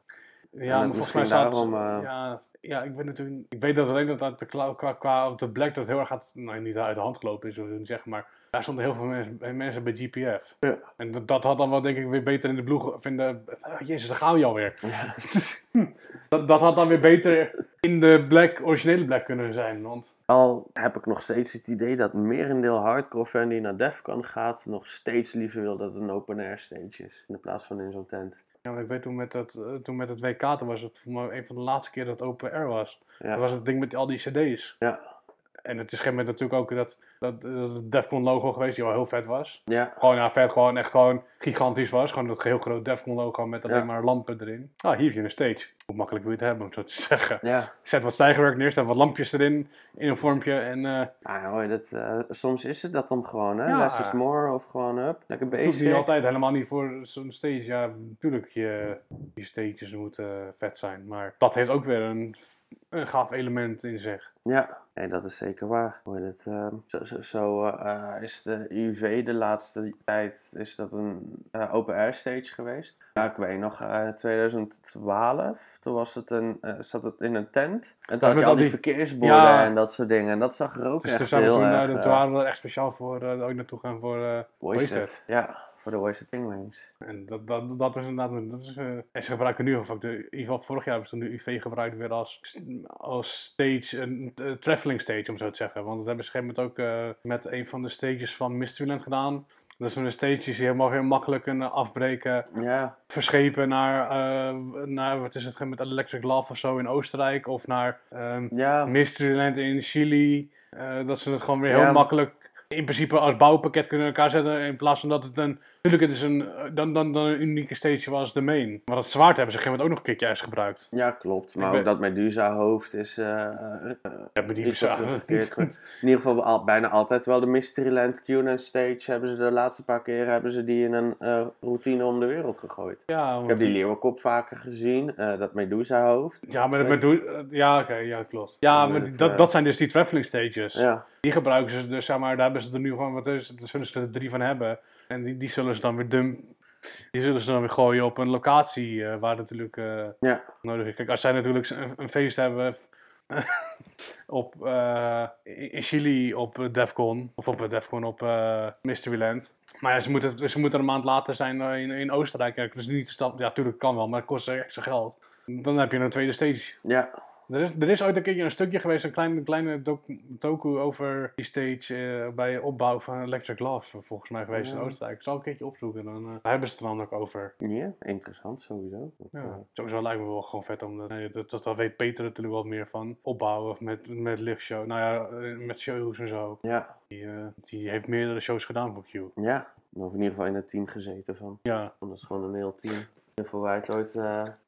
Ja, maar volgens mij staat... daarom, eh, ja, ja, ik weet natuurlijk... Ik weet dat alleen dat dat de, qua, qua op de black dat heel erg gaat... Nou, niet uit de hand gelopen is, zeggen, maar... Daar stonden heel veel mensen, mensen bij GPF. Ja. En dat, dat had dan wel denk ik weer beter in de in de, ah, jezus, daar gaan we alweer. (laughs) dat, dat had dan weer beter in de black, originele black kunnen zijn. Want Al heb ik nog steeds het idee dat merendeel hardcore fan die naar Defcon gaat, nog steeds liever wil dat het een open air stage is. In plaats van in zo'n tent. ja, want ik weet toen met, het, eh, toen met het WK, toen was het voor mij een van de laatste keer dat het open air was. Ja. Dat was het ding met al die cd's. Ja. En het is op een moment natuurlijk ook dat, dat, Defcon logo geweest, die wel heel vet was. Ja, Gewoon ja, vet, gewoon echt gewoon gigantisch was. Gewoon dat heel groot Defcon logo met alleen Ja. maar lampen erin. Ah, hier heb je een stage. Hoe makkelijk wil je het hebben, om zo te (laughs) zeggen. ja. Zet wat stijgerwerk neer, zet wat lampjes erin, in een vormpje en... eh Nou, hoor, dat, eh, soms is het dat dan gewoon, hè? Ja. Less is more of gewoon up. Lekker Dat doet bezig. niet altijd helemaal niet voor zo'n stage. Ja, natuurlijk, je, je stages moeten vet zijn. Maar dat heeft ook weer een, een gaaf element in zich. Ja, nee, dat is zeker waar. Hoe het, ehm, zo zo, zo eh, eh, is de UV de laatste tijd is dat een eh, open air stage geweest. Ja, ik weet nog, eh 2012, toen was het een, eh, zat het in een tent. En toen had met je al die die- verkeersborden Ja. en dat soort dingen. En dat zag er ook Dus echt heel toen, erg... eh, eh, toen waren we echt speciaal voor uh, ooit naartoe gaan voor eh Wasted. Wasted. Ja, voor de Wasted Penguins. En dat, dat, dat is inderdaad, dat is, eh, en ze gebruiken nu, of de, in ieder geval vorig jaar hebben ze de UV gebruikt weer als, als stage, een eh, traveling stage om zo te zeggen. Want dat hebben ze op een gegeven moment ook eh, met een van de stages van Mysteryland gedaan. Dat zijn de stages die helemaal heel makkelijk kunnen afbreken, Ja, verschepen naar, naar wat is het, met Electric Love of zo in Oostenrijk. Of naar ehm, ja, Mysteryland in Chili. dat ze het gewoon weer Ja. heel makkelijk in principe als bouwpakket kunnen elkaar zetten. In plaats van dat het een. Natuurlijk, het is een, eh, dan, dan, dan een unieke stage was de main. Maar dat zwaard hebben ze op een gegeven moment ook nog een keertje gebruikt. ja, klopt. Maar ook dat Medusa hoofd is... eh, Ja, die Is dat ja, teruggekeerd? In ieder geval al, bijna altijd wel de Mysteryland Q&A stage hebben ze de laatste paar keer hebben ze die in een routine om de wereld gegooid. ja, Ik heb die leeuwenkop vaker gezien, dat Medusa hoofd. Ja, maar eh, ja, oké, ja, klopt. Ja, maar dat, dat zijn dus die traveling stages. Ja, Die gebruiken ze dus, zeg maar, daar hebben ze er nu gewoon, wat is het, zullen ze er drie van hebben. En die, die zullen ze dan weer dump, die zullen ze dan weer gooien op een locatie eh, waar natuurlijk eh, ja, nodig is. Kijk, als zij natuurlijk een, een feest hebben (laughs) op, eh, in Chili op Defcon, of op Defcon op Mysteryland. Maar ja, ze moeten, ze moeten een maand later zijn in, in Oostenrijk. Dus niet de stap, ja, natuurlijk kan wel, maar het kost extra geld. Dan heb je een tweede stage. ja, Er is, er is ooit een keertje een stukje geweest, een kleine, kleine docu over die stage eh, bij opbouw van Electric Love, volgens mij geweest in. Oostenrijk. Ik zal een keertje opzoeken, dan eh, daar hebben ze het er dan ook over. ja, interessant sowieso. Ja, eh, sowieso lijkt me wel gewoon vet, omdat dat, dat, dat weet Peter natuurlijk wel meer van. Opbouwen met, met lichtshow, nou ja, met shows en zo. ja, Die, die heeft meerdere shows gedaan voor Q. ja, of in ieder geval in het team gezeten van. Ja, Dat is gewoon een heel team. En voor hij het ooit,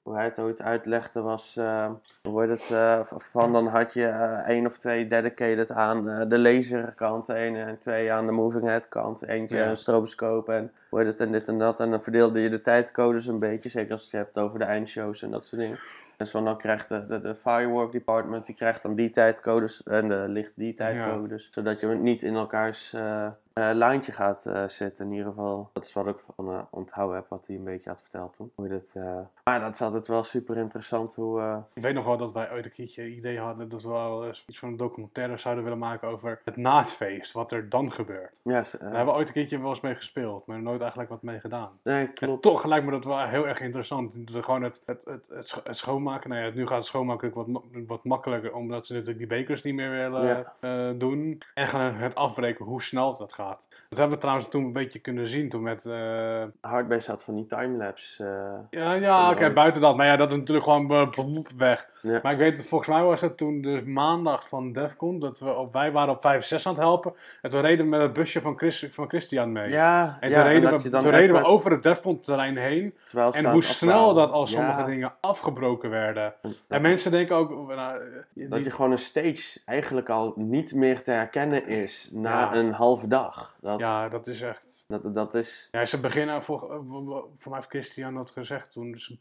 hoe hij het ooit uitlegde was, eh, hoe heet het, eh, van dan had je eh, één of twee dedicated aan de laserkant, één en twee aan de moving head kant, eentje Ja. een stroboscoop en hoe het en dit en dat. En dan verdeelde je de tijdcodes een beetje, zeker als je het hebt over de eindshows en dat soort dingen. En zo dan krijgt de, de, de firework department, die krijgt dan die tijdcodes en de licht die tijdcodes. Zodat je niet in elkaars eh, lijntje gaat eh, zitten in ieder geval. Dat is wat ik van onthouden heb, wat hij een beetje had verteld toen. Hoe dat, Maar dat is altijd wel super interessant hoe... eh, ik weet nog wel dat wij ooit een keertje het idee hadden dat we wel eens iets van een documentaire zouden willen maken over het na het feest, wat er dan gebeurt. ja, s- eh, Daar hebben we ooit een keertje wel eens mee gespeeld, maar nooit eigenlijk wat mee gedaan. nee, En klopt. toch lijkt me dat wel heel erg interessant. Gewoon het, het, het, het, scho- het schoonmaken. Nou ja, nu gaat het schoonmaken wat, wat makkelijker, omdat ze natuurlijk die bekers niet meer willen Ja. eh, doen. En gewoon het afbreken, hoe snel dat gaat. Dat hebben we trouwens toen een beetje kunnen zien toen met... eh, Hardbase had van die timelapse. eh, ja, ja oké, buiten dat. Maar ja, dat is natuurlijk gewoon eh, weg. Ja. Maar ik weet, volgens mij was het toen de maandag van Defcon, dat we op, wij waren op 5 6 aan het helpen. En toen reden we met het busje van, Chris, van Christian mee. ja, En ja, toen reden, we, toen reden we over het Defcon terrein heen. En hoe snel dat al sommige Ja, dingen afgebroken werden. dat- En mensen denken ook, nou, die- Dat je gewoon een stage eigenlijk al niet meer te herkennen is na een halve dag. Dat, ja, dat is echt... dat, dat is... Ja, ze beginnen, voor, voor mij heeft Christian dat gezegd toen, dus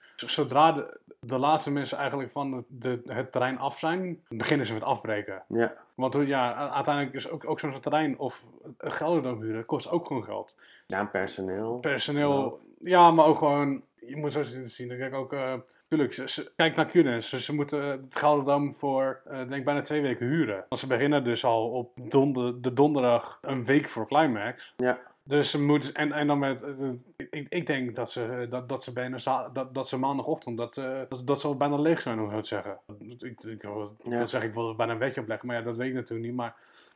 zodra de, de laatste mensen eigenlijk van de, de- het terrein af zijn, beginnen ze met afbreken. Ja, Want ja, uiteindelijk is ook, ook zo'n terrein of gelden huren, kost ook gewoon geld. ja personeel. Personeel, ja, maar ook gewoon, je moet zo zien, ik kijk ook, eh tuurlijk, ze, ze- kijk naar Qness, ze, ze moeten het Gelderdam voor, eh, denk bijna twee weken huren. Want ze beginnen dus al op donder, de donderdag een week voor Climax. Ja. Dus ze moeten, en, en dan met, eh, ik, ik denk dat ze, dat, dat ze bijna, dat, dat ze maandagochtend, dat, eh, dat, dat ze al bijna leeg zijn, om zo te zeggen. Ik, ik, Ja. Dat zeg ik, wil er bijna een wetje opleggen, maar ja, dat weet ik natuurlijk niet. Maar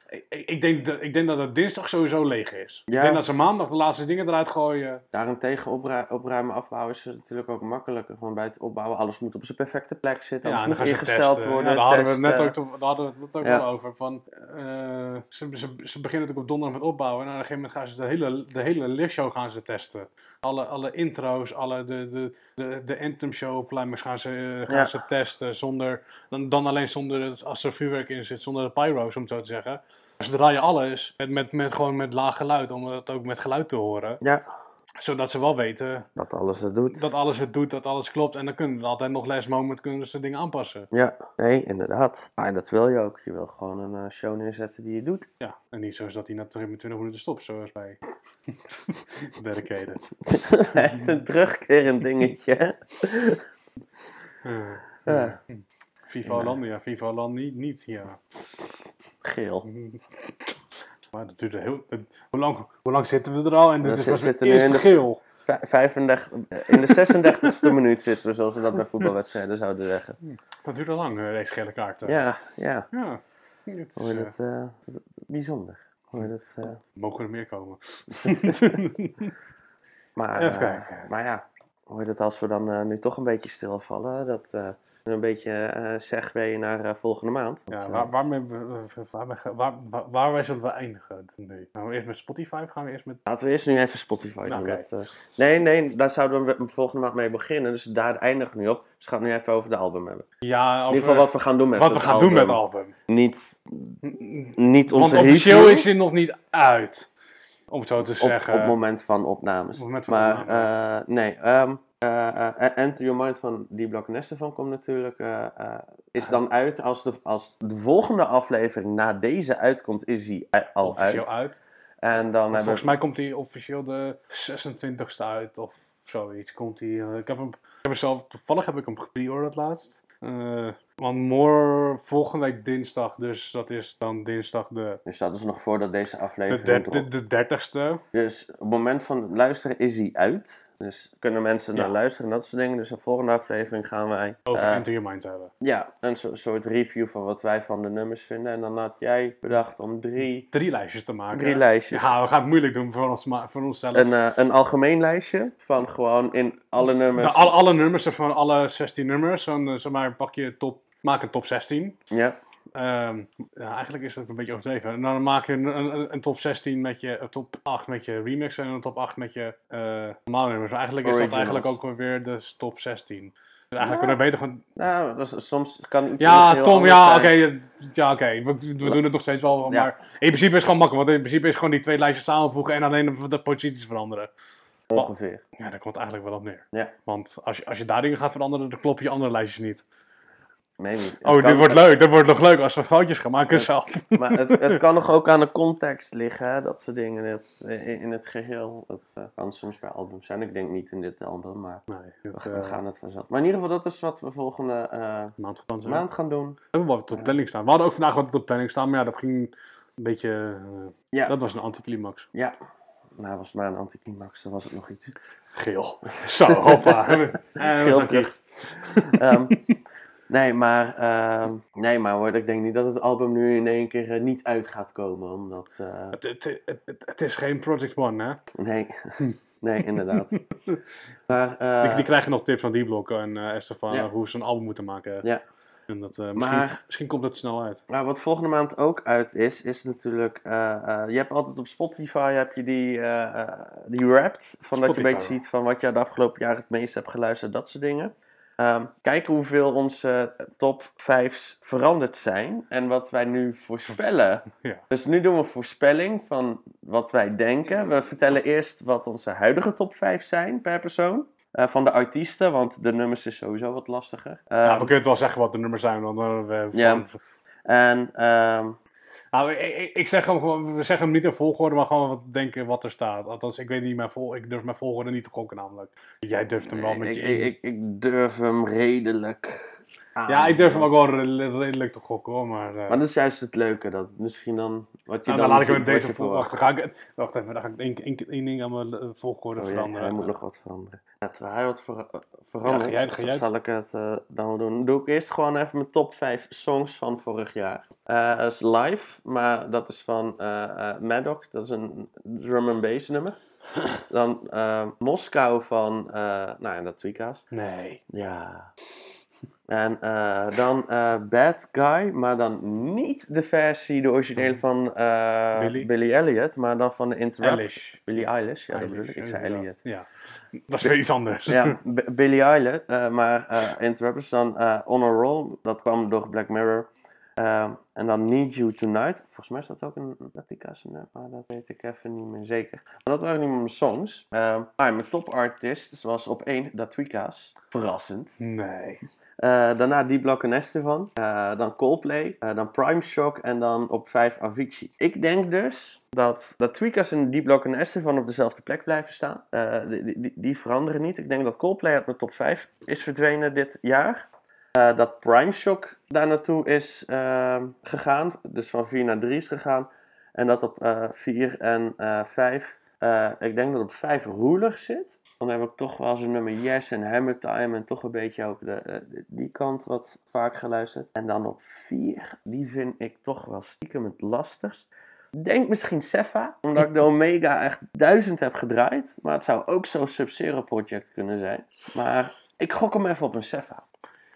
Ik, ik- denk dat, ik denk dat het dinsdag sowieso leeg is. Ja. Ik denk dat ze maandag de laatste dingen eruit gooien. Daarentegen opru- opruimen, afbouwen is natuurlijk ook makkelijker. Gewoon bij het opbouwen, alles moet op zijn perfecte plek zitten. Ja, alles moet ingesteld testen. worden. Ja, daar hadden we het net ook, daar hadden we het ook Ja. wel over. Van, eh, ze, ze, ze beginnen natuurlijk op donderdag met opbouwen. En op een gegeven moment gaan ze de hele, de hele lichtshow gaan ze testen. Alle, alle intro's, alle de, de, de, de anthem show gaan ze, eh, gaan Ja. ze testen. Zonder, dan, dan alleen zonder, als er vuurwerk in zit, zonder de pyro's om het zo te zeggen. Ze draaien alles met, met, met, gewoon met laag geluid, om het ook met geluid te horen. Ja, Zodat ze wel weten dat alles het doet. dat alles het doet, dat alles klopt. En dan kunnen we altijd nog last moment kunnen ze dingen aanpassen. Ja, nee, inderdaad. Maar dat wil je ook. Je wil gewoon een eh, show neerzetten die je doet. Ja, en niet zoals dat hij na 20 minuten stopt, zoals bij (laughs) Dedicated. (laughs) Hij heeft een terugkerend dingetje. hè? Ja. Viva Ja. Hollandia, Viva Hollandia niet, ja. Geel. (laughs) Maar dat duurde heel... dat- hoe, lang, hoe lang zitten we er al? En dit We is pas het zitten nu in eerste de- geel. Vij- 35, eh, in de 36e minuut zitten we, zoals we dat bij voetbalwedstrijden zouden zeggen. Dat duurde lang, eh, deze gele kaart. eh. Ja, ja. Ja. Het is, Hoe je eh, dat, eh, dat- bijzonder. Hoe je dat, eh, mogen er meer komen. (laughs) maar, Even eh, kijken. maar ja, hoe je dat als we dan eh, nu toch een beetje stilvallen, dat eh, een beetje eh segwayen naar eh, volgende maand. Ja, Want, waar, waarmee we, waar, waar, waar, wij zullen we eindigen nu? Gaan we eerst met Spotify of gaan we eerst met... Laten we eerst nu even Spotify doen. Oké. Dat, eh, nee, nee, daar zouden we volgende maand mee beginnen. Dus daar eindigen we nu op. Dus we gaan het nu even over de album hebben. Ja, In over ieder geval wat we gaan doen met wat we gaan doen met het album. Niet, niet Want onze officieel review is hij nog niet uit. Om het zo te op, zeggen. op het moment van opnames. Op het moment van maar eh, nee, ehm eh, eh, Enter Your Mind van die Block Nestevan komt natuurlijk, eh, is dan uit als de, als de volgende aflevering na deze uitkomt, is hij al officieel uit. uit. En dan hebben volgens mij komt hij officieel de 26ste uit of zoiets. Komt hij, ik, heb hem, ik heb hem zelf, toevallig heb ik hem gepreorderd laatst. Want morgen, volgende week dinsdag, dus dat is dan dinsdag de, dus dat is nog voordat deze de, aflevering der- dropt. de, de 30ste. Dus op het moment van luisteren is hij uit. Dus kunnen mensen Ja. naar luisteren en dat soort dingen. Dus de volgende aflevering gaan wij Over Enter Your Mind hebben. ja, een so- soort review van wat wij van de nummers vinden. En dan had jij bedacht om drie, Drie lijstjes te maken. drie lijstjes. Ja, we gaan het moeilijk doen voor, ons, voor onszelf. Een, eh, een algemeen lijstje van gewoon in alle nummers. de, alle, alle nummers, van alle 16 nummers. Dan, eh, zeg maar, pak je top, maak een top 16. Ja, Ehm, ja, eigenlijk is dat een beetje overdreven. En dan maak je een, een, een top 16 met je een top 8 met je remix en een top 8 met je eh normale nummers. Eigenlijk is dat eigenlijk ook weer de top 16. Dus eigenlijk kunnen we beter gewoon. nou, soms kan iets heel Ja, Tom, ja, oké. ja, oké. We, we doen het nog steeds wel. Ja. Maar in principe is het gewoon makkelijk. Want in principe is gewoon die twee lijstjes samenvoegen en alleen de, posities veranderen. Ongeveer. Ja, daar komt eigenlijk wel op neer. Ja. Want als je, als je daar dingen gaat veranderen, dan kloppen je andere lijstjes niet. Nee, niet. Het Oh, dit wordt leuk. Dit wordt nog leuk als we foutjes gaan maken zelf. Maar het, het (laughs) kan nog ook aan de context liggen, hè, dat soort dingen. Het, in, in het geheel. Het eh, kan soms bij albums zijn. Ik denk niet in dit album, maar Nee, we, eh, gaan het vanzelf. Maar in ieder geval, dat is wat we volgende eh, maand zijn. maand gaan doen. We hebben wat op planning staan. We hadden ook vandaag wat op planning staan, maar ja, dat ging een beetje... eh, Ja. Dat was een anticlimax. Ja. Nou, was het maar een anticlimax, dan was het nog iets. Geel. Zo, hoppa. (laughs) Geel. Ehm, (laughs) nee, maar, ehm, nee, maar hoor, ik denk niet dat het album nu in één keer eh, niet uit gaat komen. Omdat, eh, Het, het, het, het, is geen Project One, hè? nee, (laughs) nee, inderdaad. (laughs) Maar, eh, die, die krijgen nog tips van D-Block en eh Estefan Ja. hoe ze een album moeten maken. Ja. En dat, misschien, Maar- misschien komt het snel uit. Maar wat volgende maand ook uit is, is natuurlijk. je hebt altijd op Spotify heb je die, die Wrapped. Van dat je een beetje ziet van wat je de afgelopen jaar het meest hebt geluisterd, dat soort dingen. Ehm, kijken hoeveel onze top 5's veranderd zijn en wat wij nu voorspellen. (laughs) Ja. Dus nu doen we een voorspelling van wat wij denken. We vertellen eerst wat onze huidige top 5 zijn per persoon. eh, van de artiesten, want de nummers is sowieso wat lastiger. ja, Ehm, we kunnen het wel zeggen wat de nummers zijn. Want dan, we, Ja. En ehm, Nou, ik, zeg hem gewoon, we zeggen hem niet in volgorde, maar gewoon wat denken wat er staat. Althans, ik weet niet mijn vol, ik durf mijn volgorde niet te gokken namelijk. Jij durft hem wel met ik, je ik, ik, ik durf hem redelijk Ja, ik durf hem ook wel re- redelijk te gokken hoor, maar... eh, Maar dat is juist het leuke, dat misschien dan wat je nou, dan dan laat ik hem deze je vol- verwacht. Wacht, dan ga ik, wacht even, dan ga ik één, één, één ding aan mijn eh, volgorde Oh, ja, veranderen. hij moet nog wat veranderen. Ja, terwijl hij wat ver verandert, Ja, ga jij ga jij zal ik het eh, dan doen. Dan doe ik eerst gewoon even mijn top 5 songs van vorig jaar. Eh dat is live, maar dat is van eh eh, Maddox, dat is een drum and bass nummer. Dan eh, Moskou van, eh nou ja, dat Tweeka's. Nee. Ja. En eh, dan eh, Bad Guy, maar dan niet de versie, de originele van eh, Billy? Billy Elliot, maar dan van de Interrupt. Eilish. Billy Eilish, ja, dat bedoel ik. Ik zei. Elliot. Ja. Dat is weer iets anders. Ja, B- Billy Eilish, maar Interrupters dan On a Roll, dat kwam door Black Mirror. En dan Need You Tonight, volgens mij is dat ook een nummer, maar dat weet ik even niet meer zeker. Maar dat waren niet mijn songs. Maar mijn topartist was op één Datwika's, verrassend. Nee. Eh, daarna Deep Block en Estevan. Eh, dan Coldplay. eh, dan Prime Shock. En dan op 5 Avicii. Ik denk dus dat, dat Tweakers en Deep Block en op dezelfde plek blijven staan. Die, die- die, die veranderen niet. Ik denk dat Coldplay uit mijn top 5 is verdwenen dit jaar. Dat Prime Shock daar naartoe is eh, gegaan. Dus van 4 naar 3 is gegaan. En dat op 4 en 5. ik denk dat op 5 Roeler zit. Dan heb ik toch wel zo'n nummer Yes en Hammer Time en toch een beetje ook de, eh, die kant wat vaak geluisterd. En dan op 4, die vind ik toch wel stiekem het lastigst. Denk misschien Sefa, omdat ik de (laughs) Omega echt duizend heb gedraaid. Maar het zou ook zo'n Sub-Zero project kunnen zijn. Maar ik gok hem even op een Sefa.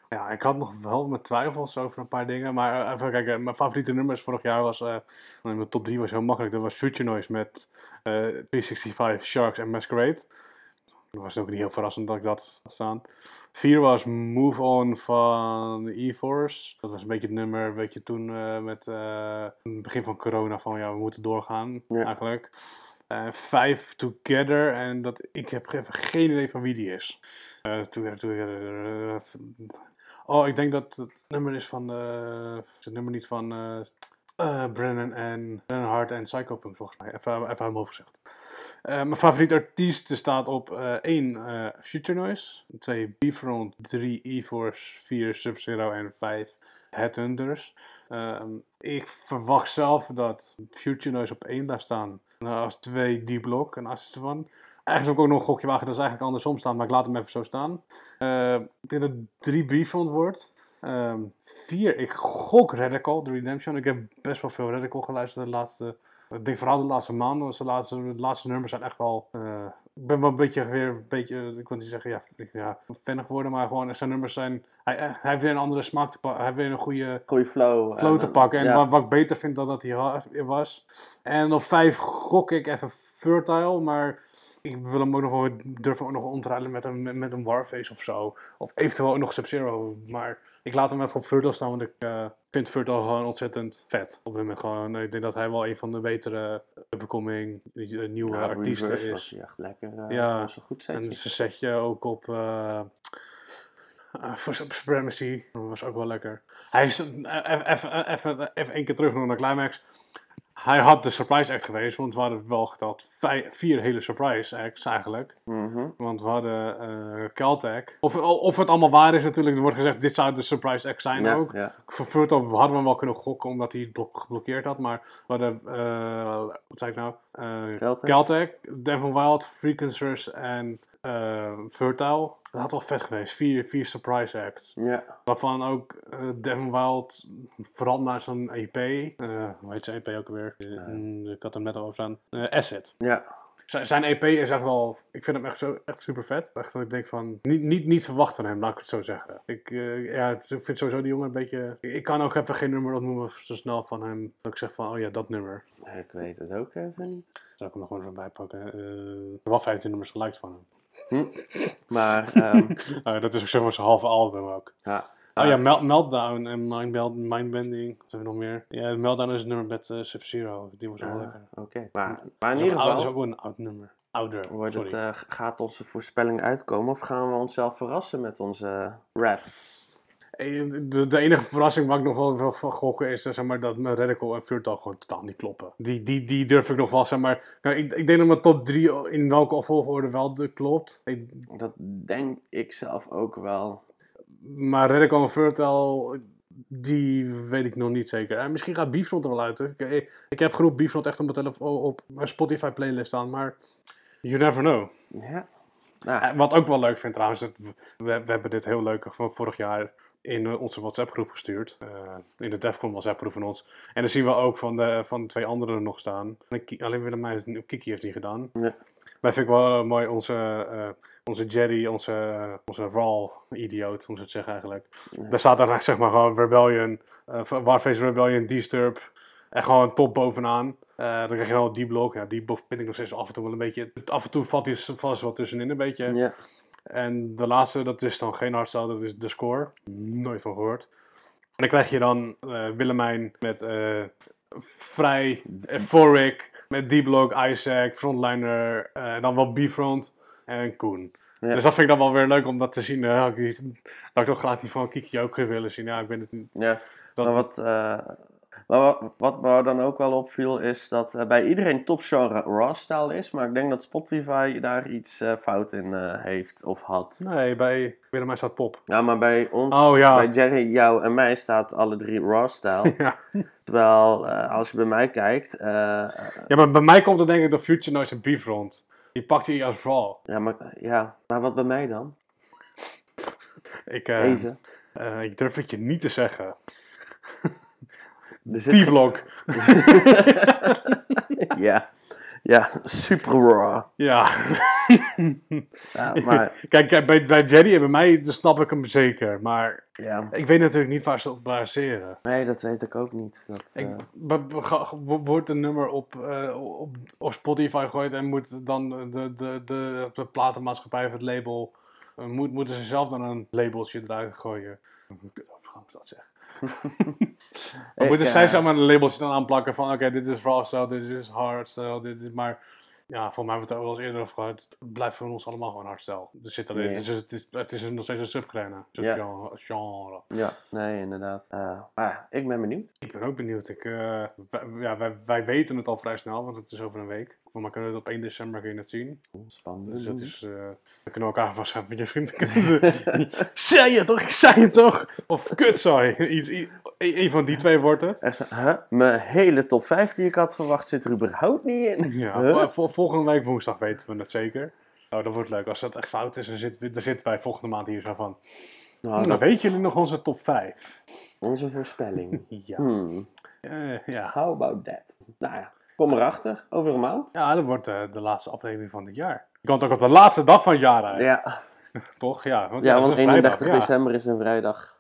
Ja, ik had nog wel mijn twijfels over een paar dingen. Maar eh, even kijken, mijn favoriete nummers vorig jaar was... in mijn top 3 was heel makkelijk. Dat was Future Noise met eh 365 Sharks en Masquerade. Dat was ook niet heel verrassend dat ik dat had staan. Vier was Move On van E-Force. Dat was een beetje het nummer, een beetje toen eh, met eh, het begin van corona van ja, we moeten doorgaan Ja. eigenlijk. Eh, vijf Together en dat, ik heb even geen idee van wie die is. Together, together, oh, ik denk dat het nummer is van, is het nummer niet van Brennan en Brennan Hart en Psychopunk volgens mij. Even, even uit mijn hoofd gezegd. Eh, mijn favoriete artiest staat op 1 Future Noise, 2 B-Front, 3 E-Force, 4 Sub-Zero en 5 Headhunters. Ehm, ik verwacht zelf dat Future Noise op 1 blijft staan. Als 2 D-Block en assist ervan. Eigenlijk zou ik ook nog een gokje wagen dat ze eigenlijk andersom staan, maar ik laat hem even zo staan. Eh, ik denk dat 3 B-Front wordt. Ehm, vier, ik gok Radical, The Redemption. Ik heb best wel veel Radical geluisterd de laatste... Ik denk vooral de laatste maanden, de laatste, de laatste nummers zijn echt wel... eh, ik ben wel een beetje weer een beetje, ik wil niet zeggen, ja, ik- ja fan geworden, maar gewoon zijn nummers zijn... Hij, eh, hij heeft weer een andere smaak te pakken, hij heeft weer een goede Goeie flow. flow en, te eh, pakken. En ja. wat, wat ik beter vind dan dat hij was. En op vijf gok ik even Fertile, maar ik wil hem ook nog wel, durf hem ook nog omruilen met een, met een Warface of zo. Of eventueel ook nog Sub-Zero. Maar ik laat hem even op Fertile staan, want ik eh, vind Fertile gewoon ontzettend vet. Op moment gewoon, ik denk dat hij wel een van de betere upcoming eh, nieuwe Ja, artiesten Reverse is. hij echt lekker. eh, Ja, was een goed En setje. zijn setje ook op eh eh, voor Sub- Supremacy. Dat was ook wel lekker. Hij is, eh, even- één keer terug naar de climax. Hij had de surprise act geweest, want we hadden wel geteld vijf, vier hele surprise acts eigenlijk. Mhm. Want we hadden eh Caltech. Of, of het allemaal waar is natuurlijk, er wordt gezegd dit zou de surprise act zijn Ja, ook. ja. Voor Furto hadden we hem wel kunnen gokken omdat hij het blok geblokkeerd had. Maar we hadden, eh, wat zei ik nou? Eh Caltech. Caltech, Devon Wild, Frequencers en eh Fertile. Dat had wel vet geweest. Vier, vier surprise acts. Ja. Waarvan ook eh Devon Wild vooral naar zo'n EP. eh hoe heet zijn EP ook alweer? Eh, mm, ik had hem net al op staan. Eh, Asset. Ja. Zijn, EP is echt wel. Ik vind hem echt, zo, echt super vet. Echt dat ik denk van. Niet, niet, niet verwacht van hem, laat ik het zo zeggen. Ik, eh, ja, ik vind sowieso die jongen een beetje. Ik, kan ook even geen nummer opnoemen zo snel van hem. Dat ik zeg van, oh ja, dat nummer. Ik weet het ook even niet. Zal ik hem er gewoon even bij pakken. Eh, er zijn wel 15 nummers geliked van hem. Maar, ehm, Eh, (laughs) dat is ook zeg maar zijn halve album ook. ja. Oh ja, Mel- Meltdown en Mindbend- Mindbending. Wat hebben we nog meer? Ja, Meltdown is het nummer met eh, Sub-Zero. Die was wel Ah, lekker. Oké. Maar, maar in ieder dat is geval, ook wel een oud nummer. Ouder, wordt het, eh, gaat onze voorspelling uitkomen of gaan we onszelf verrassen met onze rap? Eh, De, de enige verrassing waar ik nog wel wil van gokken is zeg maar, dat mijn Radical en Furtal gewoon totaal niet kloppen. Die, die, die durf ik nog wel, zeg maar. Nou, ik, ik denk dat mijn top 3 in welke volgorde wel de, klopt. Ik, Dat denk ik zelf ook wel. Maar Reddick on Fertile, die weet ik nog niet zeker. En misschien gaat Bifront er wel uit. Ik, ik, ik heb genoeg Bifront echt op mijn, telefoon, op mijn Spotify playlist staan, maar you never know. Ja. Nou, Eh, Wat ook wel leuk vind trouwens, dat we, we hebben dit heel leuk van vorig jaar in eh, onze WhatsApp groep gestuurd. eh, in de Defcon WhatsApp groep van ons. En dan zien we ook van de, van twee anderen nog staan. Alleen Willemijn, Kiki heeft die gedaan. Ja. Wij vind ik wel eh, mooi onze, onze Jerry, onze, onze Raw idioot, om zo te zeggen eigenlijk. Ja. Daar staat daar zeg maar gewoon Rebellion, Warface Rebellion, Disturb. En gewoon top bovenaan. Dan krijg je wel die blok. Ja, die blok vind ik nog steeds af en toe wel een beetje. Af en toe valt hij vast wat tussenin een beetje. ja. En de laatste, dat is dan geen hardstyle, dat is de score. Nooit van gehoord. En dan krijg je dan eh, Willemijn met eh Vrij, Euphoric, met D-Block, Isaac, Frontliner, eh, en dan wel B-Front en Koen. Ja. Dus dat vind ik dan wel weer leuk om dat te zien. eh, dat ik toch graag die van Kiki ook willen zien. Ja, ik ben het niet. Ja, Dat- wat, maar wat, me dan ook wel opviel is dat eh, bij iedereen topgenre raw-style is, maar ik denk dat Spotify daar iets eh, fout in eh, heeft of had. Nee, bij Willemijn staat pop. Ja, maar bij ons, Oh, ja. bij Jerry, jou en mij staat alle drie raw-style. (laughs) ja. Terwijl als je bij mij kijkt, ja, maar bij mij komt er denk ik de Future Noise en B-Front. Die pakt hij als raw. ja, maar, ja, maar wat bij mij dan? (laughs) Ik, Even. ik durf het je niet te zeggen. D-Block. (laughs) ja, ja, super raw. Ja. Ja, maar (laughs) Kijk, bij, bij Jerry en bij mij dan snap ik hem zeker. Maar ja, ik weet natuurlijk niet waar ze op baseren. nee, dat weet ik ook niet. Dat, Ik, eh, wordt een nummer op, eh, op, op Spotify gegooid en moet dan de, de, de, de platenmaatschappij of het label. eh, moet, moeten ze zelf dan een labeltje eruit gooien? Hoe gaan we dat zeggen? (laughs) Maar moeten zij eh, zeg maar een labeltje dan aanplakken van oké, dit is raw dit is hard style, dit is maar... Ja, voor mij hebben we het er ook wel eens eerder over gehad. Het blijft voor ons allemaal gewoon hardstyle. Er zit. Ja. Dus het is, het is nog steeds een subgenre. Ja. genre. Ja, nee, inderdaad. Maar ik ben benieuwd. Ik ben ook benieuwd. Ik, eh, wij, ja, wij, wij weten het al vrij snel, want het is over een week. Mij kunnen we op 1 december kun je het zien. Spannend. Dus dat is, eh, we kunnen elkaar waarschijnlijk met je vrienden. (laughs) (laughs) zei je toch? Ik zei het toch? Of kut, sorry. Iets, een van die twee wordt het. Echt huh? Mijn hele top 5 die ik had verwacht zit er überhaupt niet in. Ja, Huh? vol- vol- volgende week woensdag weten we het zeker. Oh, dat wordt leuk. Als dat echt fout is, dan zitten, dan zitten wij volgende maand hier zo van. Nou, Nou, dat- weten jullie nog onze top 5? onze voorspelling. (laughs) Ja. Hmm, Eh, ja. how about that? Nou ja, kom erachter. Over een maand. ja, dat wordt eh, de laatste aflevering van dit jaar. Je komt ook op de laatste dag van het jaar uit, Ja, (laughs) toch? Ja, want, ja want een 31 vrijdag, ja. december is een vrijdag.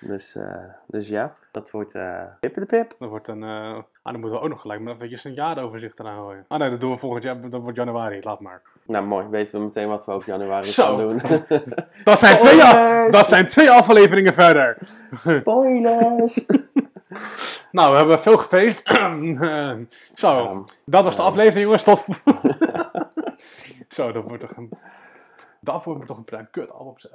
Dus, eh, dus ja, dat wordt eh pippe de pip. Dat wordt een. ah, dan moeten we ook nog gelijk maar eventjes een jaaroverzicht eraan gooien. Ah nee, dat doen we volgend jaar. Dat wordt januari, laat maar. Nou mooi, weten we meteen wat we ook januari gaan doen. (laughs) Dat zijn, twee, dat zijn twee afleveringen verder. Spoilers! (laughs) Nou, we hebben veel gefeest. (clears throat) Eh, Zo, dat was de aflevering, jongens. Tot. (laughs) Zo, dat wordt toch een. Daarvoor moet toch een, een kut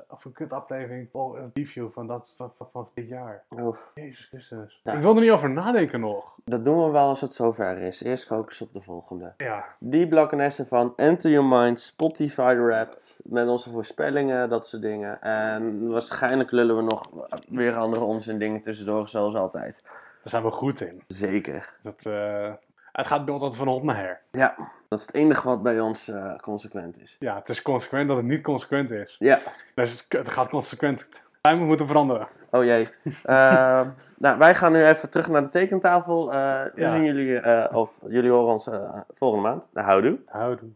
of een kut aflevering. Oh, een review van, dat, van, van, van dit jaar. Oh, Jezus Christus. Ja. Ik wil er niet over nadenken nog. dat doen we wel als het zover is. Eerst focus op de volgende. Ja, Die blokken van Enter Your Mind, Spotify Wrapped, met onze voorspellingen, dat soort dingen. En waarschijnlijk lullen we nog weer andere onzin dingen tussendoor, zoals altijd. daar zijn we goed in. Zeker. Dat, eh, het gaat bij ons altijd van hot naar her. Ja, dat is het enige wat bij ons eh, consequent is. Ja, het is consequent dat het niet consequent is. Ja, Dus het, het gaat consequent. Wij moeten veranderen. oh jee. (laughs) Eh, nou, wij gaan nu even terug naar de tekentafel. Eh, we Ja. zien jullie, eh, of jullie horen ons volgende maand. Nou, houdoe. Houdoe.